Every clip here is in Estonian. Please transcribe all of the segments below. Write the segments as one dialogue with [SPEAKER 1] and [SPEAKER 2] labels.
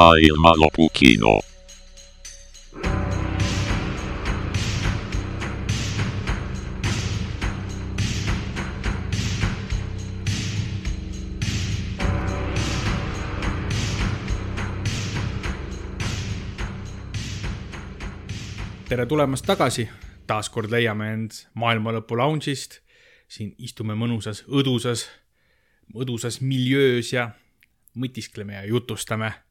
[SPEAKER 1] Maailmanlopu kino.
[SPEAKER 2] tere tulemast tagasi, taas kord leiame end maailma lõpu lounge'ist. siin istume mõnusas õdusas, õdusas miljöös ja mõtiskleme ja jutustame.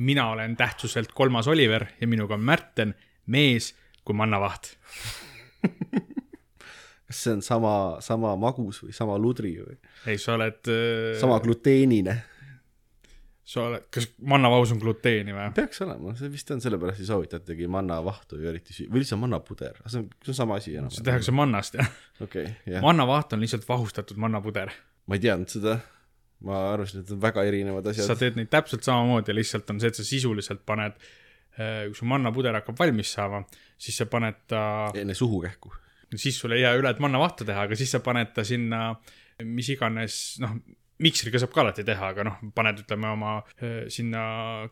[SPEAKER 2] Mina olen tähtsuselt kolmas Oliver ja minuga on Märten, mees kui mannavaht.
[SPEAKER 3] kas see on sama, sama magus või sama ludri või
[SPEAKER 2] ei, sa oled äh,
[SPEAKER 3] sama, gluteenine?
[SPEAKER 2] sa oled, kas mannavahus on gluteeni või?
[SPEAKER 3] peaks olema, see vist on, sellepärast ei soovitatagi mannavahtu ju eriti süüa, või lihtsalt mannapuder, see on, see on sama asi enam.
[SPEAKER 2] see tehakse mannast jah.
[SPEAKER 3] okei, jah,
[SPEAKER 2] mannavaht on lihtsalt vahustatud mannapuder
[SPEAKER 3] ma ei teadnud seda. Ma arvasin, et need on väga erinevad
[SPEAKER 2] sa
[SPEAKER 3] asjad.
[SPEAKER 2] teed neid täpselt samamoodi, lihtsalt on see, et sa sisuliselt paned, kui su mannapuder hakkab valmis saama, siis sa paned ta,
[SPEAKER 3] enne suhu kähku.
[SPEAKER 2] siis sul ei jää üle, et mannavahtu teha, aga siis sa paned ta sinna mis iganes, noh, miksriga saab ka alati teha, aga noh, paned, ütleme oma öö, sinna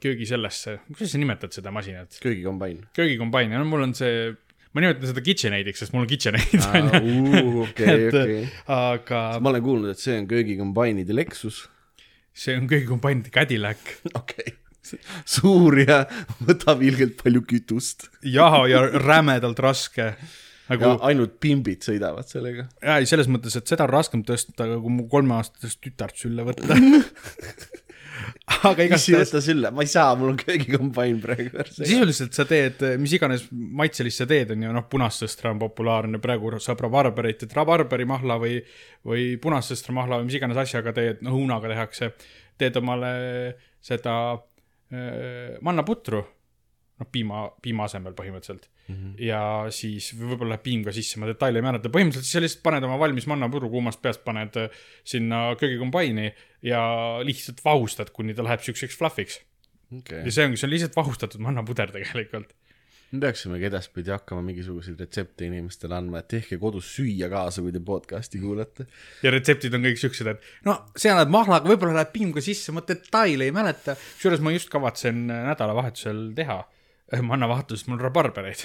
[SPEAKER 2] köögi sellesse, kuidas sa nimetad seda masinat?
[SPEAKER 3] köögikombain.
[SPEAKER 2] köögikombain, no mul on see, ma nimetan seda KitchenAidiks, sest mul on KitchenAid ju,
[SPEAKER 3] okei, okei.
[SPEAKER 2] aga
[SPEAKER 3] ma olen kuulnud, et see on köögikombainide Lexus.
[SPEAKER 2] see on köögikombainide Cadillac
[SPEAKER 3] okei okay.. suur ja võtab ilgelt palju kütust.
[SPEAKER 2] ja, ja rämedalt raske nagu
[SPEAKER 3] ja ainult pimbid sõidavad sellega.
[SPEAKER 2] ja ei, selles mõttes, et seda on raskem tõsta, kui mu kolmeaastasest tütart sülle võtta. aga igastahes,
[SPEAKER 3] võta sülle, ma ei saa, mul on köögikombain praegu.
[SPEAKER 2] sisuliselt sa teed, mis iganes maitselist sa teed, on ju, noh, punasõstra on populaarne, praegu saab rabarberit, et rabarberimahla või, või punasõstra mahla või mis iganes asjaga teed, noh, õunaga tehakse, teed omale seda äh, mannaputru, noh, piima, piima asemel põhimõtteliselt mm. -hmm. ja siis või võib-olla läheb piim ka sisse, ma detaile ei mäleta, põhimõtteliselt sa lihtsalt paned oma valmis mannapudru kuumast peast, paned äh, sinna köögikombaini ja lihtsalt vahustad, kuni ta läheb siukseks fluffiks.
[SPEAKER 3] okei
[SPEAKER 2] ja, see ongi, see on lihtsalt vahustatud mannapuder tegelikult.
[SPEAKER 3] me peaksimegi edaspidi hakkama mingisuguseid retsepte inimestele andma, et tehke kodus süüa kaasa, kui te podcast'i kuulate.
[SPEAKER 2] ja retseptid on kõik siuksed, et no seal läheb mahlaga, võib-olla läheb piim ka sisse, ma detaile ei mäleta. kusjuures ma just kavatsen äh, nädalavahetusel teha äh, mannavahetust, mul rabarbereid.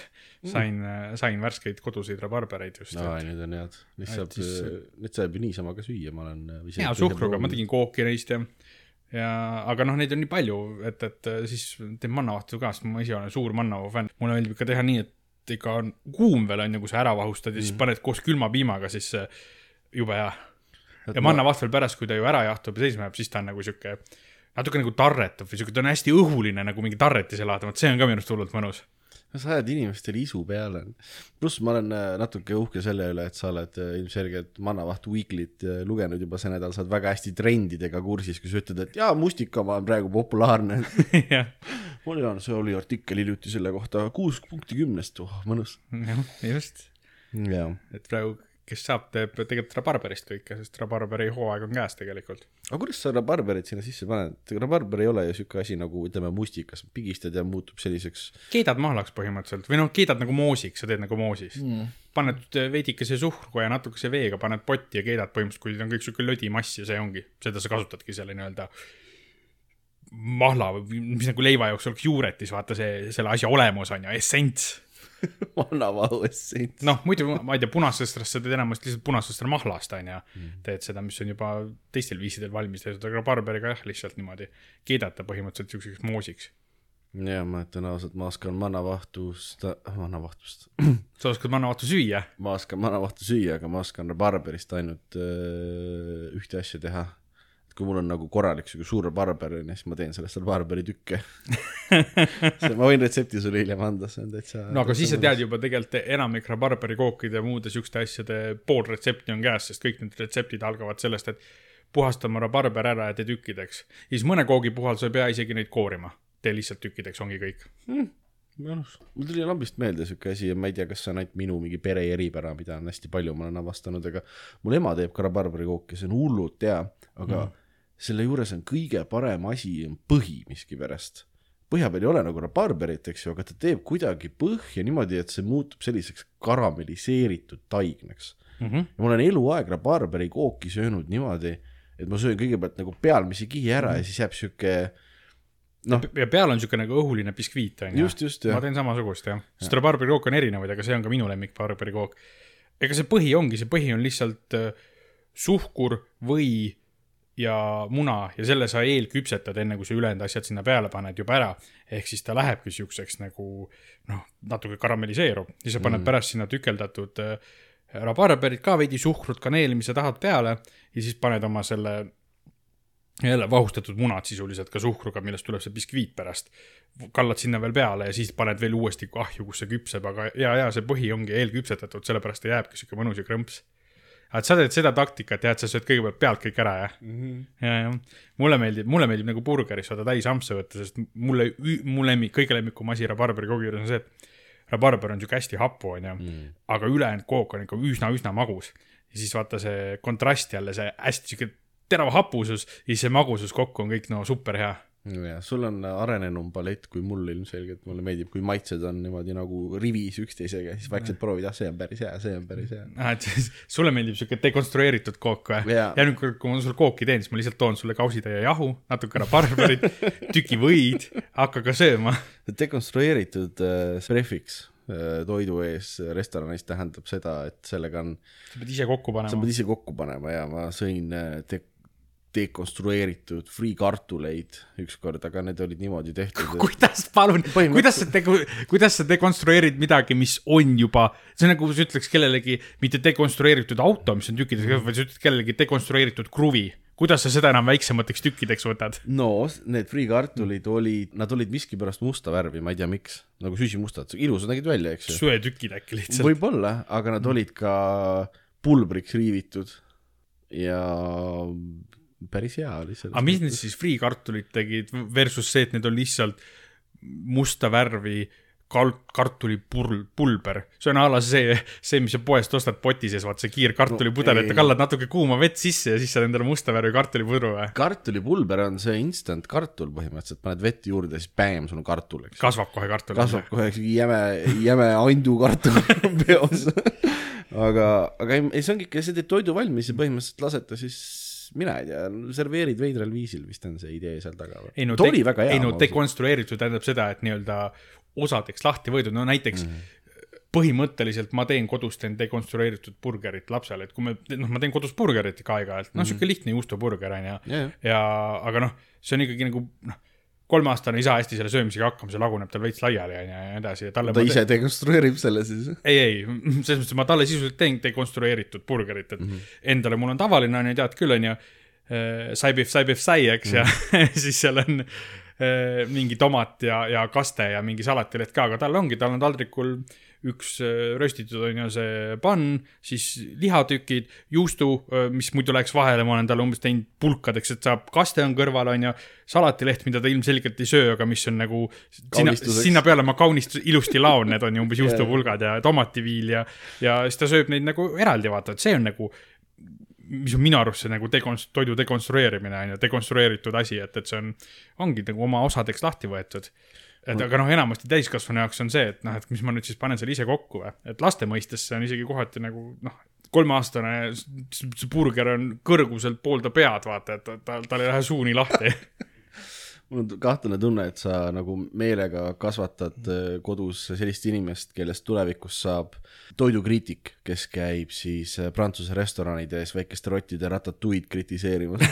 [SPEAKER 2] sain, sain värskeid koduseid rabarbereid just
[SPEAKER 3] no nüüd on head, neid saab
[SPEAKER 2] siis-,
[SPEAKER 3] neid saab ju niisama ka süüa, ma olen.
[SPEAKER 2] hea suhkruga, ma tegin kooki neist ja, ja aga noh, neid on nii palju, et, et äh, siis teen mannavahtu ka, sest ma ise olen suur mannavahu fänn. mulle meeldib ikka teha nii, et ikka on kuum veel on ju, kui sa ära vahustad ja siis paned koos külma piimaga, siis äh, jube hea. ja mannavaht veel pärast, kui ta ju ära jahtub ja seisma jääb, siis ta on nagu sihuke natuke nagu tarretav või sihuke, ta on hästi õhuline nagu mingi tarretise laad, vot see on ka minu arust hullult mõnus.
[SPEAKER 3] sa ajad inimestele isu peale. pluss ma olen äh, natuke uhke selle üle, et sa oled äh, ilmselgelt Mannavaht Weekly't äh, lugenud juba see nädal, sa oled väga hästi trendidega kursis, kui sa ütled, et jaa, mustikamaa on praegu populaarne.
[SPEAKER 2] jah,
[SPEAKER 3] mul on, see oli artikkel hiljuti selle kohta, kuus punkti kümnest, oh mõnus.
[SPEAKER 2] just,
[SPEAKER 3] jaa.
[SPEAKER 2] et praegu, kes saab, teeb tegelikult rabarberist kõike, sest rabarberi hooaeg on käes tegelikult.
[SPEAKER 3] aga kuidas sa rabarberit sinna sisse paned, rabarber ei ole ju siuke asi nagu ütleme mustikas, pigistad ja muutub selliseks
[SPEAKER 2] keedad mahlaks põhimõtteliselt või noh, keedad nagu moosiks, sa teed nagu moosis mm.. paned veidikese suhkru ja natukese veega, paned potti ja keedad põhimõtteliselt, kui on kõik siuke lödimass ja see ongi, seda sa kasutadki selle nii-öelda mahla või mis nagu leiva jaoks oleks juuretis, vaata see, selle asja olemus on ju, essents.
[SPEAKER 3] vannavahu essents.
[SPEAKER 2] noh, muidu ma ei tea, punasõstrast sa teed enamasti lihtsalt punasõstra mahlast on ju mm., teed seda, mis on juba teistel viisidel valmis tehtud, aga barberiga jah, lihtsalt niimoodi keedata põhimõtteliselt siukseks moosiks.
[SPEAKER 3] jaa, ma ütlen ausalt, ma oskan mannavahtust, mannavahtust,
[SPEAKER 2] sa oskad mannavahtu süüa?
[SPEAKER 3] ma oskan mannavahtu süüa, aga ma oskan rabarberist ainult öö, ühte asja teha. Kui mul on nagu korralik siuke suur rabarber onju, siis ma teen sellest rabarberi tükke. ma võin retsepti sulle hiljem anda, see on täitsa.
[SPEAKER 2] no aga siis sa tead juba tegelikult enamik rabarberikookide ja muude siukeste asjade pool retsepti on käes, sest kõik need retseptid algavad sellest, et puhasta oma rabarber ära ja tee tükkideks. ja siis mõne koogi puhul sa ei pea isegi neid koorima, tee lihtsalt tükkideks, ongi kõik.
[SPEAKER 3] mõnus, mul tuli lambist meelde siuke asi ja ma ei tea, kas see on ainult minu mingi pere eripära, mida on hästi palju, ma olen avastanud, aga mul ema teeb ka rabarberikooki, see on hullult hea, aga mm. Selle juures on kõige parem asi on põhi miskipärast. põhja peal ei ole nagu rabarberit, eks ju, aga ta teeb kuidagi põhja niimoodi, et see muutub selliseks karamelliseeritud taignaks
[SPEAKER 2] Mm -hmm.
[SPEAKER 3] ja ma olen eluaeg rabarberikooki söönud niimoodi, et ma söön kõigepealt nagu pealmise kihi ära ja siis jääb sihuke noh,
[SPEAKER 2] ja peal on niisugune nagu õhuline biskviit on ju?
[SPEAKER 3] Just, just
[SPEAKER 2] ma, teen samasugust jah, sest rabarberi kook on erinevaid, aga see on ka minu lemmik barberi kook. ega see põhi ongi, see põhi on lihtsalt äh, suhkur, või ja muna ja selle sa eelküpsetad, enne kui sa ülejäänud asjad sinna peale paned juba ära. ehk siis ta lähebki siukseks nagu noh, natuke karamelliseerub, siis sa paned mm. pärast sinna tükeldatud äh, rabarberit ka veidi suhkrut, kaneeli, mis sa tahad peale ja siis paned oma selle jälle vahustatud munad sisuliselt ka suhkruga, millest tuleb see biskviit pärast. kallad sinna veel peale ja siis paned veel uuesti ahju, kus see küpseb, aga ja, ja see põhi ongi eelküpsetatud, sellepärast ta jääbki sihuke mõnus ja krõmps. Et sa teed seda taktikat jah, et sa sööd kõigepealt pealt kõik ära jah mm? -hmm. ja, ja mulle meeldib, mulle meeldib nagu burgeris vaata täis ampse võtta, sest mulle, mu lemmik, kõige lemmikum asi rabarberi koogi juures on see, et rabarber on sihuke hästi hapu onju mm., aga ülejäänud kook on ikka üsna-üsna magus. ja siis vaata see kontrast jälle, see hästi sihuke terav hapusus ja siis see magusus kokku on kõik no super hea.
[SPEAKER 3] Ja sul on arenenum palett kui mul ilmselgelt, mulle meeldib, kui maitsed on niimoodi nagu rivis üksteisega, siis vaikselt proovid, ah see on päris hea, see on päris hea.
[SPEAKER 2] ah, et siis sulle meeldib sihuke dekonstrueeritud kook või ja nüüd, kui ma sulle kooki teen, siis ma lihtsalt toon sulle kausitäie jahu, natuke rabarberit, tüki võid, hakka ka sööma.
[SPEAKER 3] dekonstrueeritud äh, prefiks äh, toidu ees restoranis tähendab seda, et sellega on,
[SPEAKER 2] sa pead ise kokku
[SPEAKER 3] sa
[SPEAKER 2] panema
[SPEAKER 3] pead. ise kokku panema ja ma sõin äh, de-, dekonstrueeritud friikartuleid ükskord, aga need olid niimoodi tehtud,
[SPEAKER 2] kuidas, palun, kuidas sa tegu-, kuidas sa dekonstrueerid midagi, mis on juba, see on nagu sa ütleks kellelegi mitte dekonstrueeritud auto, mis on tükkideks mm., vaid sa ütled kellelegi dekonstrueeritud kruvi. kuidas sa seda enam väiksemateks tükkideks võtad?
[SPEAKER 3] no need friikartulid olid, nad olid miskipärast musta värvi, ma ei tea, miks, nagu süsimustad, ilusad nägid välja, eks ju.
[SPEAKER 2] söetükid äkki lihtsalt.
[SPEAKER 3] võib-olla, aga nad olid ka pulbriks riivitud ja päris hea oli selles
[SPEAKER 2] aga mis need siis friikartulid tegid versus see, et need on lihtsalt musta värvi kal-, kartulipurl, pulber. see on a la see, see, mis sa poest ostad poti sees, vaata see kiirkartulipudel
[SPEAKER 3] No
[SPEAKER 2] et kallad natuke kuuma vett sisse ja siis saad endale musta värvi kartulipudru või?
[SPEAKER 3] kartulipulber on see instant kartul põhimõtteliselt, paned vett juurde, siis bäm, sul on kartul, eks
[SPEAKER 2] kasvab kohe kartul.
[SPEAKER 3] kasvab kohe jäme, jäme andukartul peos. aga, aga ei, ei see ongi ikka, sa teed toidu valmis ja põhimõtteliselt lased ta siis, mina ei tea, serveerid veidral viisil vist on see idee seal taga.
[SPEAKER 2] ei no,
[SPEAKER 3] oli väga hea.
[SPEAKER 2] ei no dekonstrueeritud tähendab seda, et nii-öelda osadeks lahti võetud, no näiteks mm -hmm. põhimõtteliselt ma teen kodus, teen dekonstrueeritud burgerit lapsele, et kui me, noh, ma teen kodus burgerit ikka aeg-ajalt, noh, sihuke lihtne juustuburger on ju.
[SPEAKER 3] Jah.
[SPEAKER 2] ja aga noh, see on ikkagi nagu noh, kolmeaastane ei saa hästi selle söömisega hakkama, see laguneb tal veits laiali ja nii edasi ja talle
[SPEAKER 3] ta ise dekonstrueerib selle siis.
[SPEAKER 2] ei, ei, selles mõttes, ma talle sisuliselt teen dekonstrueeritud burgerit, et mm -hmm. endale mul on tavaline, on ju, tead küll, on ju, saibif, saibif, sai, eks mm, -hmm. ja siis seal on äh, mingi tomat ja, ja kaste ja mingi salatileht ka, aga tal ongi, tal on taldrikul üks äh, röstitud on ju see pann, siis lihatükid, juustu, mis muidu läheks vahele, ma olen talle umbes teinud pulkadeks, et saab, kaste on kõrval, on ju, salatileht, mida ta ilmselgelt ei söö, aga mis on nagu sinna, sinna peale ma kaunist-, ilusti laon need on ju umbes juustupulgad ja tomativiil ja, ja siis ta sööb neid nagu eraldi, vaata, et see on nagu mis on minu arust see nagu dekonst-, toidu dekonstrueerimine on ju, dekonstrueeritud asi, et, et see on, ongi nagu oma osadeks lahti võetud. Et aga noh, enamasti täiskasvanu jaoks on see, et noh, et mis ma nüüd siis panen selle ise kokku või, et laste mõistes see on isegi kohati nagu noh, kolmeaastane, see burger on kõrguselt poolda pead, vaata, et ta, tal ei lähe suu nii lahti.
[SPEAKER 3] mul on kahtlane tunne, et sa nagu meelega kasvatad äh, kodus sellist inimest, kellest tulevikus saab toidukriitik, kes käib siis äh, Prantsuse restoranides väikeste rottide ratatuid kritiseerimas.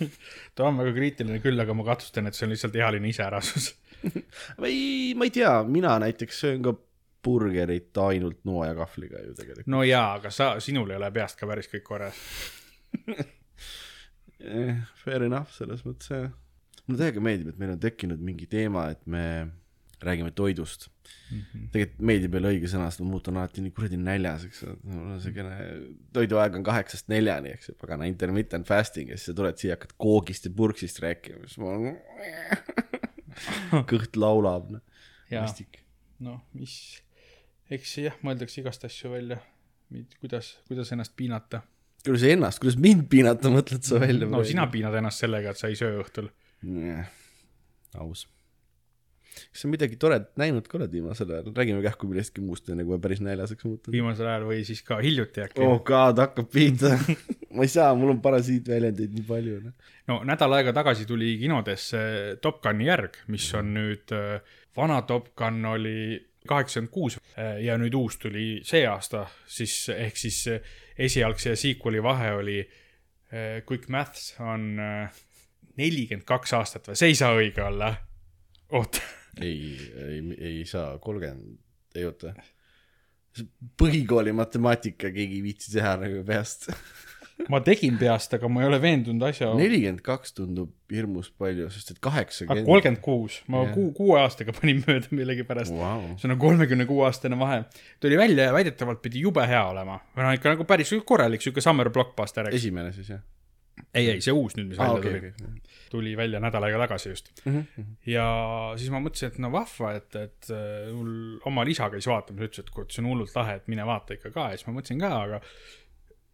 [SPEAKER 2] ta on väga kriitiline küll, aga ma kahtlustan, et see on lihtsalt ealine iseärasus.
[SPEAKER 3] või ma ei tea, mina näiteks söön ka burgerit ainult noa ja kahvliga ju tegelikult.
[SPEAKER 2] no jaa, aga sa, sinul ei ole peast ka päris kõik korras.
[SPEAKER 3] eh, fair enough selles mõttes jah. mulle täiega meeldib, et meil on tekkinud mingi teema, et me räägime toidust mm. -hmm. tegelikult meeldib jälle õige sõna, sest ma muutun alati nii kuradi näljas, eks ole, mul on siukene, toiduaeg on kaheksast neljani, eks ju, pagana intermittent fasting ja siis sa tuled siia, hakkad koogist ja purksist rääkima, siis ma kõht laulab, noh, mõistlik.
[SPEAKER 2] noh, mis, eks jah, mõeldakse igast asju välja, kuidas, kuidas ennast piinata.
[SPEAKER 3] kuidas ennast, kuidas mind piinata mõtled sa välja?
[SPEAKER 2] no sina piinad ennast sellega, et sa ei söö õhtul.
[SPEAKER 3] aus. Kas sa midagi toredat näinud ka oled viimasel ajal, räägime kähku millestki muust, enne kui ma päris näljaseks muutun.
[SPEAKER 2] viimasel ajal või siis ka hiljuti äkki
[SPEAKER 3] oh god, hakkab pihta. ma ei saa, mul on parasiitväljendeid nii palju.
[SPEAKER 2] no nädal aega tagasi tuli kinodesse Top Guni järg, mis on nüüd, vana Top Gun oli kaheksakümmend kuus ja nüüd uus tuli see aasta, siis ehk siis esialgse ja sequel'i vahe oli, quick maths on äh, nelikümmend kaks aastat või, see ei saa õige olla. oota,
[SPEAKER 3] ei, ei, ei saa, kolmkümmend, ei oota. põhikooli matemaatika keegi ei viitsi teha nagu peast.
[SPEAKER 2] ma tegin peast, aga ma ei ole veendunud asja.
[SPEAKER 3] nelikümmend kaks tundub hirmus palju, sest et kaheksakümmend.
[SPEAKER 2] kolmkümmend kuus, ma
[SPEAKER 3] Jah.
[SPEAKER 2] kuu, kuue aastaga panin mööda millegipärast.
[SPEAKER 3] Vau.
[SPEAKER 2] see on kolmekümne kuue aastane vahe. tuli välja ja väidetavalt pidi jube hea olema. või noh, ikka nagu päris korralik sihuke summer blockbuster,
[SPEAKER 3] esimene siis jah?
[SPEAKER 2] ei, ei, see uus nüüd, mis
[SPEAKER 3] aa,
[SPEAKER 2] välja
[SPEAKER 3] okei,
[SPEAKER 2] tuli,
[SPEAKER 3] okei.
[SPEAKER 2] tuli välja nädal aega tagasi just.
[SPEAKER 3] Mhm,
[SPEAKER 2] ja siis ma mõtlesin, et no vahva, et, et äh, mul oma isa käis vaatamas, ütles, et kurat, see on hullult lahe, et mine vaata ikka ka ja siis ma mõtlesin ka, aga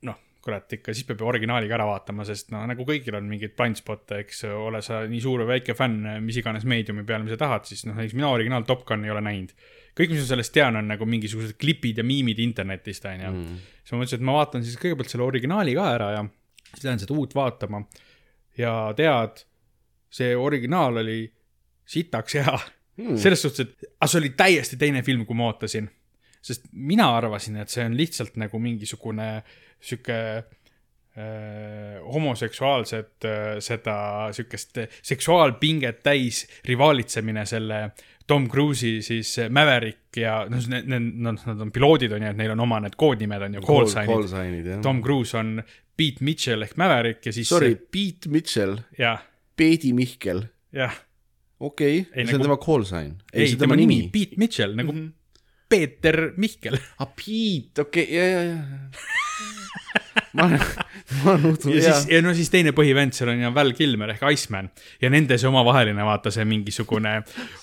[SPEAKER 2] noh, kurat ikka siis peab ju originaaliga ära vaatama, sest noh, nagu kõigil on mingeid blindspot'e, eks ole sa nii suur või väike fänn mis iganes meediumi peal, mis sa tahad, siis noh, näiteks mina originaal Top Gun'i ei ole näinud. kõik, mis ma sellest tean, on nagu mingisugused klipid ja miimid internetist, onju. siis ma mõtlesin, et ma vaatan siis kõigepealt selle originaali ka ära ja siis lähen seda uut vaatama. ja tead, see originaal oli sitaks hea
[SPEAKER 3] Hmm.
[SPEAKER 2] selles suhtes, et aga see oli täiesti teine film, kui ma ootasin. sest mina arvasin, et see on lihtsalt nagu mingisugune sihuke äh, homoseksuaalset äh, seda sihukest seksuaalpinget täis rivaalitsemine selle Tom Cruise'i siis Maverick ja noh, need, need, nad, on piloodid on ju, et neil on oma need koodnimed on ju, call sign'id. Tom Cruise on Pete Mitchell ehk Maverick ja siis.
[SPEAKER 3] Sorry, Pete Mitchell,
[SPEAKER 2] jah,
[SPEAKER 3] Peedi Mihkel,
[SPEAKER 2] jah.
[SPEAKER 3] okei okay., see on
[SPEAKER 2] nagu-
[SPEAKER 3] tema call sign.
[SPEAKER 2] ei, tema nimi, Pete Mitchell nagu mm -hmm. Peeter Mihkel.
[SPEAKER 3] aa, Pete, okei okay., ja, ja, ja. ma, nutun,
[SPEAKER 2] ja siis, ja no siis teine põhivend seal on ju Val Kilmer ehk Iceman. Ja nende see omavaheline vaata see mingisugune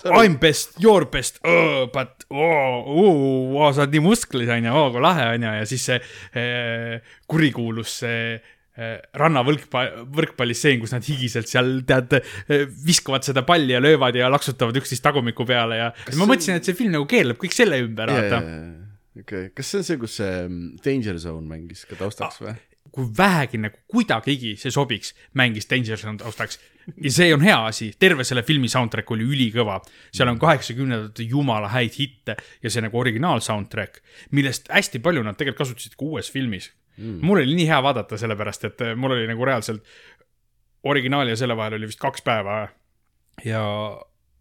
[SPEAKER 2] I m best, you r best oh,, but oh, oh, oh, sa oled nii musklis onju, oo kui lahe onju ja siis see eh, kurikuulus see eh, rannavõrkpall, võrkpallistseen, kus nad higiselt seal tead, viskavad seda palli ja löövad ja laksutavad üksteist tagumiku peale ja, ja ma mõtlesin, et see film nagu keerleb kõik selle ümber, vaata.
[SPEAKER 3] okei, kas see on see, kus see mm, Danger Zone mängis ka taustaks või?
[SPEAKER 2] Kui vähegi nagu kuidagigi see sobiks, mängis Danger Zone taustaks. ja see on hea asi, terve selle filmi soundtrack oli ülikõva. seal on kaheksakümnendate jumala häid hitte ja see nagu originaal soundtrack, millest hästi palju nad tegelikult kasutasid ka uues filmis mm.. mul oli nii hea vaadata, sellepärast et äh, mul oli nagu reaalselt originaal ja selle vahel oli vist kaks päeva ja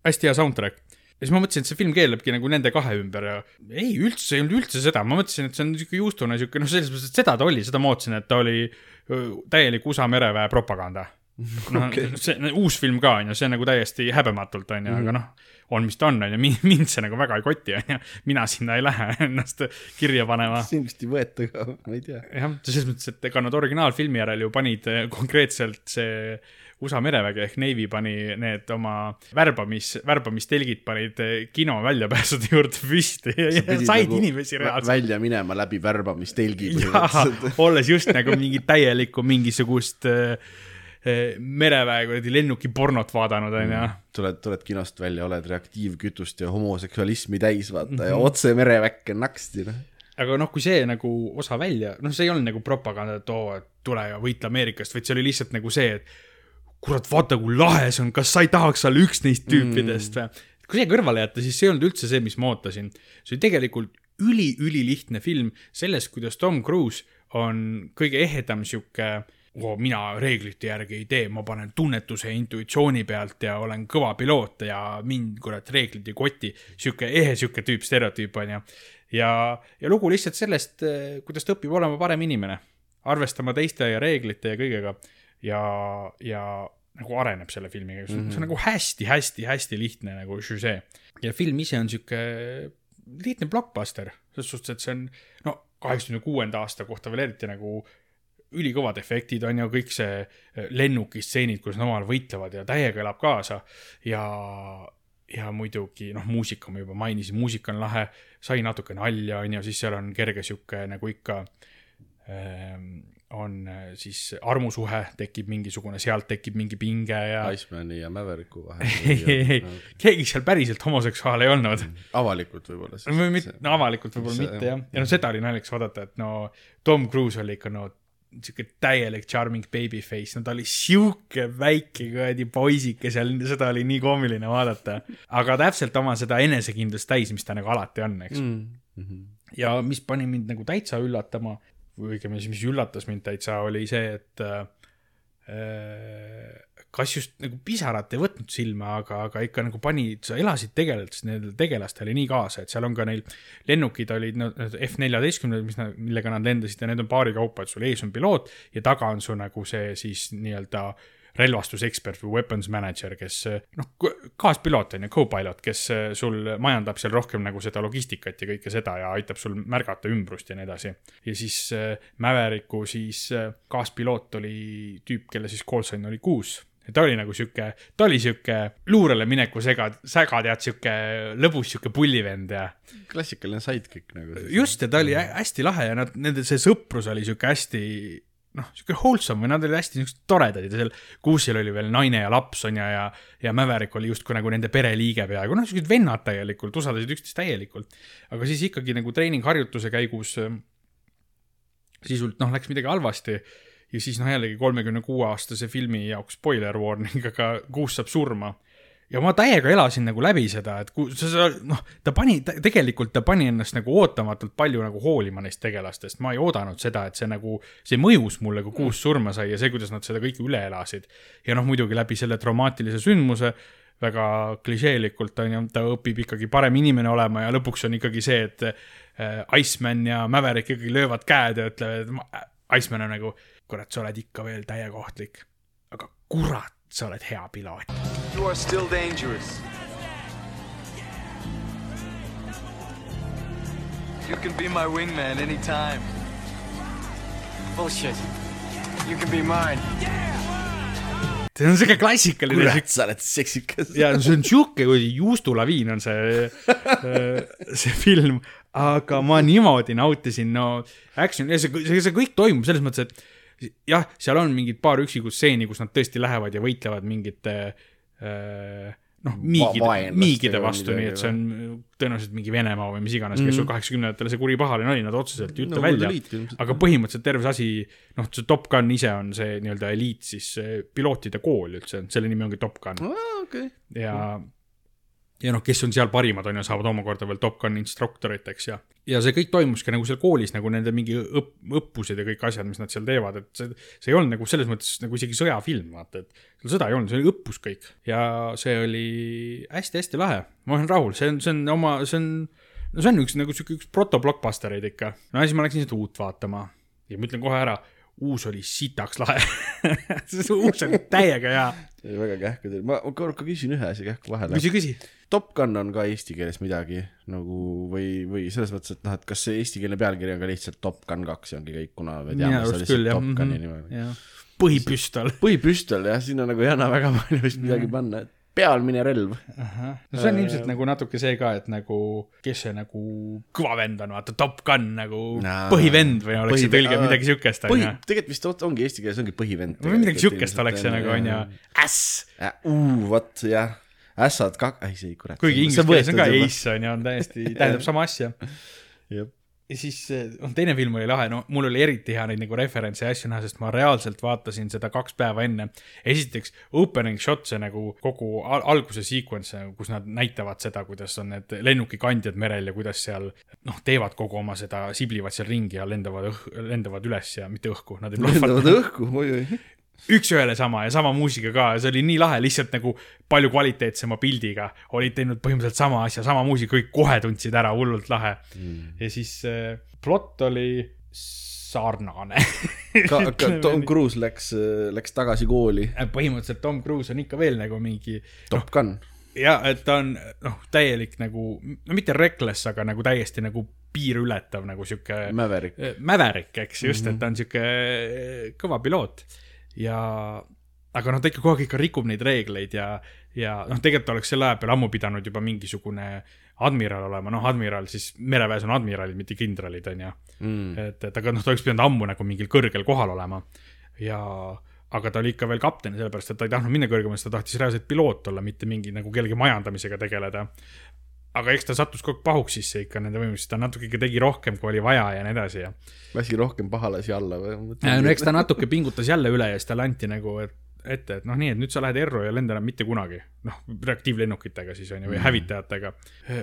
[SPEAKER 2] hästi hea soundtrack ja siis ma mõtlesin, et see film keerlebki nagu nende kahe ümber ja ei, üldse ei olnud üldse seda, ma mõtlesin, et see on niisugune juustune sihuke, noh, selles mõttes, et seda ta oli, seda ma ootasin, et ta oli täielik USA mereväe propaganda. noh okay., see uus film ka on ju, see on nagu täiesti häbematult on ju mm, -hmm. aga noh, on mis ta on, on ju, mind see nagu väga ei koti, on ju, mina sinna ei lähe ennast kirja panema
[SPEAKER 3] sind vist ei võeta ka, ma ei tea.
[SPEAKER 2] jah, selles mõttes, et ega nad originaalfilmi järel ju panid eh, konkreetselt see USA merevägi ehk Navy pani need oma värbamis, värbamistelgid panid kino väljapääsude juurde püsti ja, ja said nagu inimesi reaalselt.
[SPEAKER 3] välja minema läbi värbamistelgi
[SPEAKER 2] jaa, olles just nagu mingi täielikku mingisugust äh, mereväe kuradi lennukipornot vaadanud, onju.
[SPEAKER 3] tuled, tuled kinost välja, oled reaktiivkütust ja homoseksualismi täis, vaata, ja otse mereväkke naksti, noh.
[SPEAKER 2] aga noh, kui see nagu osa välja, noh, see ei olnud nagu propaganda, et oo, et tule ja võitle Ameerikast, vaid see oli lihtsalt nagu see, et kurat, vaata kui lahe see on, kas sa ei tahaks olla üks neist tüüpidest või? kui see kõrvale jätta, siis see ei olnud üldse see, mis ma ootasin. see oli tegelikult üli-ülilihtne film sellest, kuidas Tom Cruise on kõige ehedam sihuke oo, mina reeglite järgi ei tee, ma panen tunnetuse intuitsiooni pealt ja olen kõva piloot ja mind kurat reeglid ei koti. sihuke ehe sihuke tüüp, stereotüüp on ju. ja, ja lugu lihtsalt sellest, kuidas ta õpib olema parem inimene, arvestama teiste ja reeglite ja kõigega ja, ja nagu areneb selle filmiga, see on mm -hmm. nagu hästi-hästi-hästi lihtne nagu žüžee. ja film ise on sihuke lihtne blockbuster, selles suhtes, et see on no kaheksakümne kuuenda aasta kohta veel eriti nagu ülikõvad efektid on ju, kõik see lennukistseenid, kus nad omavahel võitlevad ja täiega elab kaasa ja ja muidugi noh, muusika ma juba mainisin, muusika on lahe, sai natuke nalja, on ju, siis seal on kerge sihuke nagu ikka ähm, on äh, siis armusuhe, tekib mingisugune, sealt tekib mingi pinge ja
[SPEAKER 3] Icemani ja Mavericku
[SPEAKER 2] ei, ei, ei
[SPEAKER 3] vahel.
[SPEAKER 2] keegi seal päriselt homoseksuaal ei olnud.
[SPEAKER 3] avalikult võib-olla siis.
[SPEAKER 2] või mitte, no avalikult võib-olla
[SPEAKER 3] see-
[SPEAKER 2] mitte jah, ja no seda oli naljakas vaadata, et no Tom Cruise oli ikka no sihuke täielik charming babyface, no ta oli sihuke väike kuradi poisike seal, seda oli nii koomiline vaadata. aga täpselt oma seda enesekindlust täis, mis ta nagu alati on, eks mm..
[SPEAKER 3] Mhm.
[SPEAKER 2] ja mis pani mind nagu täitsa üllatama või õigemini siis, mis üllatas mind täitsa, oli see, et äh, kas just nagu pisarat ei võtnud silma, aga, aga ikka nagu pani, sa elasid tegelikult nendele tegelastele nii kaasa, et seal on ka neil lennukid olid no, F-neljateistkümned, mis nad, millega nad lendasid ja need on paari kaupa, et sul ees on piloot ja taga on su nagu see siis nii-öelda relvastusekspert või weapons manager, kes noh, kaaspiloot on ju, co-pilot, kes sul majandab seal rohkem nagu seda logistikat ja kõike seda ja aitab sul märgata ümbrust ja nii edasi. ja siis äh, Mäveriku siis äh, kaaspiloot oli tüüp, kelle siis call sign oli kuus ja ta oli nagu sihuke, ta oli sihuke luurele mineku sega, säga tead, sihuke lõbus sihuke pullivend ja
[SPEAKER 3] klassikaline sidekick nagu.
[SPEAKER 2] just, ja ta oli hä- hästi lahe ja nad, nende see sõprus oli sihuke hästi noh, sihuke wholesome või nad olid hästi niisugused toredad ja seal Kuusil oli veel naine ja laps on ju ja, ja Mäverik oli justkui nagu nende pereliige peaaegu, noh, siuksed vennad täielikult, usaldasid üksteist täielikult. aga siis ikkagi nagu treeningharjutuse käigus äh, sisult noh, läks midagi halvasti. Ja siis noh, jällegi kolmekümne kuue aastase filmi jaoks spoiler warning, aga Kuus saab surma ja ma täiega elasin nagu läbi seda, et kui sa, sa noh, ta pani, tegelikult ta pani ennast nagu ootamatult palju nagu hoolima neist tegelastest, ma ei oodanud seda, et see nagu, see mõjus mulle, kui kuus surma sai ja see, kuidas nad seda kõike üle elasid. ja noh, muidugi läbi selle traumaatilise sündmuse väga klišeelikult on ju, ta õpib ikkagi parem inimene olema ja lõpuks on ikkagi see, et äh, Iceman ja Maverick ikkagi löövad käed ja ütlevad, et Iceman on nagu, kurat, sa oled ikka veel täiekohtlik, aga kurat, sa oled hea piloot.
[SPEAKER 4] You are still dangerous. You can be my wingman anytime.
[SPEAKER 5] Bullshit. You can be mine.
[SPEAKER 2] see on siuke klassikaline
[SPEAKER 3] kurat, sa oled seksikas.
[SPEAKER 2] ja see on siuke, kui juustulaviin on see, see film, aga ma niimoodi nautisin, no action ja see, see, see kõik toimub selles mõttes, et jah, seal on mingid paar üksikut stseeni, kus nad tõesti lähevad ja võitlevad mingite äh, noh, miigide, miigide vastu, nii et see on tõenäoliselt mingi Venemaa või mis iganes, kes sul kaheksakümnendatel see kuri pahaline oli, nad otseselt ei ütle
[SPEAKER 3] Nõukogude
[SPEAKER 2] välja aga põhimõtteliselt terve see asi, noh, see Top Gun ise on see nii-öelda eliit siis pilootide kool üldse, selle nimi ongi Top Gun.
[SPEAKER 3] Okei.
[SPEAKER 2] ja, ja noh, kes on seal parimad, on ju, saavad omakorda veel Top Gun instruktoriteks ja, ja see kõik toimuski nagu seal koolis nagu nende mingi õpp, õppused ja kõik asjad, mis nad seal teevad, et see, see ei olnud nagu selles mõttes nagu isegi sõjafilm, vaata, et seal sõda ei olnud, see oli õppus kõik ja see oli hästi-hästi lahe, ma olen rahul, see on, see on oma, see on, no see on üks nagu sihuke üks protoblockbustereid ikka. no ja siis ma läksin seda uut vaatama ja ma ütlen kohe ära, uus oli sitaks lahe see uus oli täiega hea.
[SPEAKER 3] väga kähku teil, ma ma korra küsin ühe asja kähku vahele.
[SPEAKER 2] küsi, küsi.
[SPEAKER 3] Top Gun on ka eesti keeles midagi nagu või, või selles mõttes, et noh, et kas see eestikeelne pealkiri on ka lihtsalt Top Gun kaks ja ongi kõik, kuna me teame seda
[SPEAKER 2] arust
[SPEAKER 3] lihtsalt. Top Guni
[SPEAKER 2] Mhm. jah, põhipüstol.
[SPEAKER 3] põhipüstol jah, sinna nagu ei anna väga palju vist
[SPEAKER 2] Mhm.
[SPEAKER 3] midagi panna, et pealmine relv.
[SPEAKER 2] no see on ilmselt nagu natuke see ka, et nagu, kes see nagu kõva vend on, vaata Top Gun nagu
[SPEAKER 3] Naa.
[SPEAKER 2] põhivend või oleks see tõlge midagi siukest,
[SPEAKER 3] põhi tegelikult vist ongi eesti keeles ongi põhivend.
[SPEAKER 2] või midagi siukest oleks see nagu, onju. äss.
[SPEAKER 3] Vot jah, ässad kak-, ei see kurat.
[SPEAKER 2] kuigi inglise keeles on ka. ace onju, on täiesti, tähendab sama asja.
[SPEAKER 3] jah,
[SPEAKER 2] ja siis, noh, teine film oli lahe, no mul oli eriti hea neid nagu referentse ja asju näha, sest ma reaalselt vaatasin seda kaks päeva enne. esiteks opening shot, see nagu kogu al alguse sequence, kus nad näitavad seda, kuidas on need lennukikandjad merel ja kuidas seal noh, teevad kogu oma seda, siblivad seal ringi ja lendavad õh-, lendavad üles ja mitte õhku, nad ei
[SPEAKER 3] lendavad
[SPEAKER 2] plahvata.
[SPEAKER 3] õhku, oi-oi.
[SPEAKER 2] Üks-ühele sama ja sama muusika ka ja see oli nii lahe, lihtsalt nagu palju kvaliteetsema pildiga olid teinud põhimõtteliselt sama asja, sama muusika, kõik kohe tundsid ära, hullult lahe mm.. ja siis äh, plott oli sarnane
[SPEAKER 3] ka, ka Tom Cruise läks, läks tagasi kooli.
[SPEAKER 2] põhimõtteliselt Tom Cruise on ikka veel nagu mingi
[SPEAKER 3] Top Gun.
[SPEAKER 2] ja et ta on noh, täielik nagu, no mitte reckless, aga nagu täiesti nagu piiriületav nagu sihuke
[SPEAKER 3] Maverick.
[SPEAKER 2] Mäverik, eks just mm, -hmm. et ta on sihuke kõva piloot ja, aga noh, ta ikka kogu aeg ikka rikub neid reegleid ja, ja noh, tegelikult oleks selle aja peal ammu pidanud juba mingisugune admiral olema, noh, admiral siis mereväes on admiralid, mitte kindralid, onju
[SPEAKER 3] mm..
[SPEAKER 2] et, et aga noh, ta oleks pidanud ammu nagu mingil kõrgel kohal olema ja aga ta oli ikka veel kapten, sellepärast et ta ei tahtnud minna kõrgemale, sest ta tahtis reaalselt piloot olla, mitte mingi nagu kellegi majandamisega tegeleda. Aga eks ta sattus kogu aeg pahuks sisse ikka nende võimuses, ta natuke ikka tegi rohkem, kui oli vaja ja nii edasi ja.
[SPEAKER 3] lasi rohkem pahalasi alla või?
[SPEAKER 2] no eks ta natuke pingutas jälle üle ja siis talle anti nagu et, ette, et noh, nii, et nüüd sa lähed Erru ja lenda enam mitte kunagi. noh, reaktiivlennukitega siis on ju, või hävitajatega.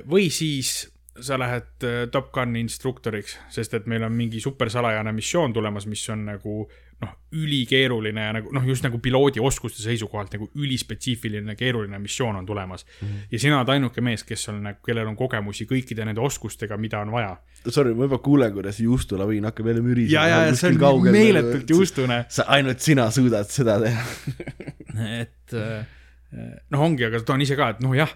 [SPEAKER 2] või siis sa lähed äh, Top Guni instruktoriks, sest et meil on mingi supersalajane missioon tulemas, mis on nagu noh, ülikeeruline ja nagu noh, just nagu piloodi oskuste seisukohalt nagu ülispetsiifiline keeruline missioon on tulemas mm. -hmm. ja sina oled ainuke mees, kes on nagu, kellel on kogemusi kõikide nende oskustega, mida on vaja.
[SPEAKER 3] Sorry, ma juba kuulen, kuidas juustulaviin hakkab jälle mürisema.
[SPEAKER 2] ja, ja, see on meeletult. juustune.
[SPEAKER 3] sa, ainult sina suudad seda teha.
[SPEAKER 2] et äh, noh, ongi, aga ta on ise ka, et noh, jah,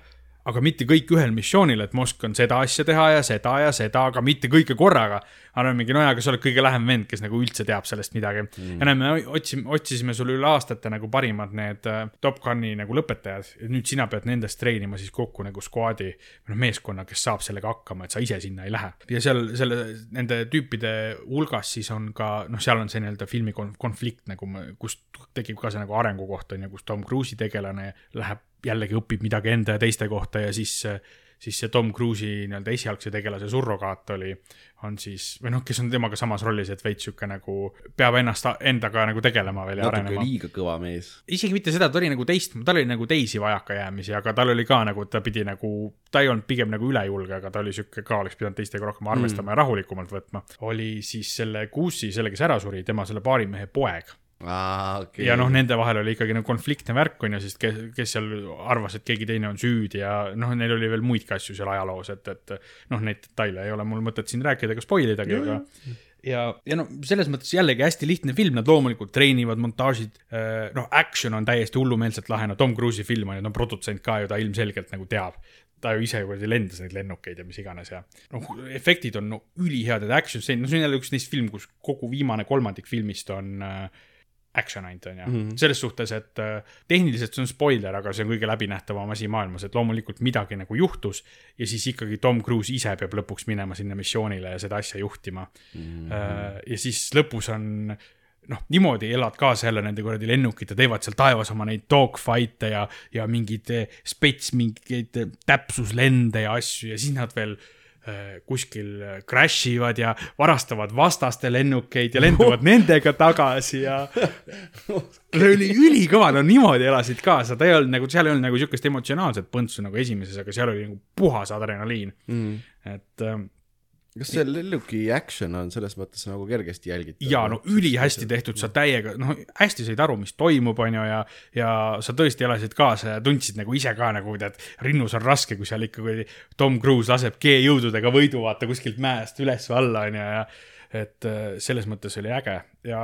[SPEAKER 2] aga mitte kõik ühel missioonil, et ma oskan seda asja teha ja seda ja seda, aga mitte kõike korraga. aga mingi, no jaa, aga sa oled kõige lähem vend, kes nagu üldse teab sellest midagi mm.. ja näe, me otsime, otsisime sulle üle aastate nagu parimad need äh, Top Guni nagu lõpetajad ja nüüd sina pead nendest treenima siis kokku nagu või noh, meeskonna, kes saab sellega hakkama, et sa ise sinna ei lähe. ja seal selle, nende tüüpide hulgas siis on ka noh, seal on see nii-öelda filmi kon- konflikt nagu, kust tekib ka see nagu arengukoht on ju, kus Tom Cruise'i tegelane läheb jällegi õpib midagi enda ja teiste kohta ja siis, siis see Tom Cruise'i nii-öelda esialgse tegelase surrogaat oli, on siis, või noh, kes on temaga samas rollis, et veits sihuke nagu peab ennast endaga nagu tegelema veel ja
[SPEAKER 3] natuke
[SPEAKER 2] arenema.
[SPEAKER 3] liiga kõva mees.
[SPEAKER 2] isegi mitte seda, ta oli nagu teist, tal oli nagu teisi vajakajäämisi, aga tal oli ka nagu, ta pidi nagu, ta ei olnud pigem nagu ülejulge, aga ta oli sihuke ka, oleks pidanud teistega rohkem arvestama mm. ja rahulikumalt võtma. oli siis selle Goosey, selle, kes ära suri, tema selle baarimehe poeg
[SPEAKER 3] aa, okei.
[SPEAKER 2] ja noh, nende vahel oli ikkagi nagu konfliktne värk on ju, sest kes, kes seal arvas, et keegi teine on süüdi ja noh, neil oli veel muidki asju seal ajaloos, et, et noh, neid detaile ei ole mul mõtet siin rääkida ega spoil idagi, aga ja, ja no selles mõttes jällegi hästi lihtne film, nad loomulikult treenivad, montaažid, noh, action on täiesti hullumeelselt lahe, no Tom Cruise'i film on ju, on produtsent ka ju, ta ilmselgelt nagu teab ta ju ise kuradi lendas neid lennukeid ja mis iganes ja noh, efektid on no, ülihead, et action stseen, no see on jälle üks neist film, kus kogu viimane kolmandik filmist on äh, action ainult on ju mm -hmm., selles suhtes, et äh, tehniliselt see on spoiler, aga see on kõige läbinähtavam asi maailmas, et loomulikult midagi nagu juhtus ja siis ikkagi Tom Cruise ise peab lõpuks minema sinna missioonile ja seda asja juhtima mm. -hmm. ja siis lõpus on noh, niimoodi elad kaasa jälle nende kuradi lennukite, teevad seal taevas oma neid dogfight'e ja, ja mingeid eh, spets, mingeid täpsuslende ja asju ja siis nad veel äh, kuskil äh, crash ivad ja varastavad vastaste lennukeid ja lendavad nendega tagasi ja oli ülikõva, no niimoodi elasid kaasa, ta ei olnud nagu, seal ei olnud nagu sihukest emotsionaalset põntsu nagu esimeses, aga seal oli nagu puhas adrenaliin
[SPEAKER 3] mm..
[SPEAKER 2] et äh,
[SPEAKER 3] kas see lennuki action on selles mõttes nagu kergesti jälgitav?
[SPEAKER 2] ja no ülihästi tehtud, sa täiega, noh, hästi said aru, mis toimub, onju, ja, ja sa tõesti elasid kaasa ja tundsid nagu ise ka nagu tead, rinnus on raske, kui seal ikka kuradi Tom Cruise laseb G-jõududega võidu vaata kuskilt mäest üles või alla, onju, ja et äh, selles mõttes oli äge ja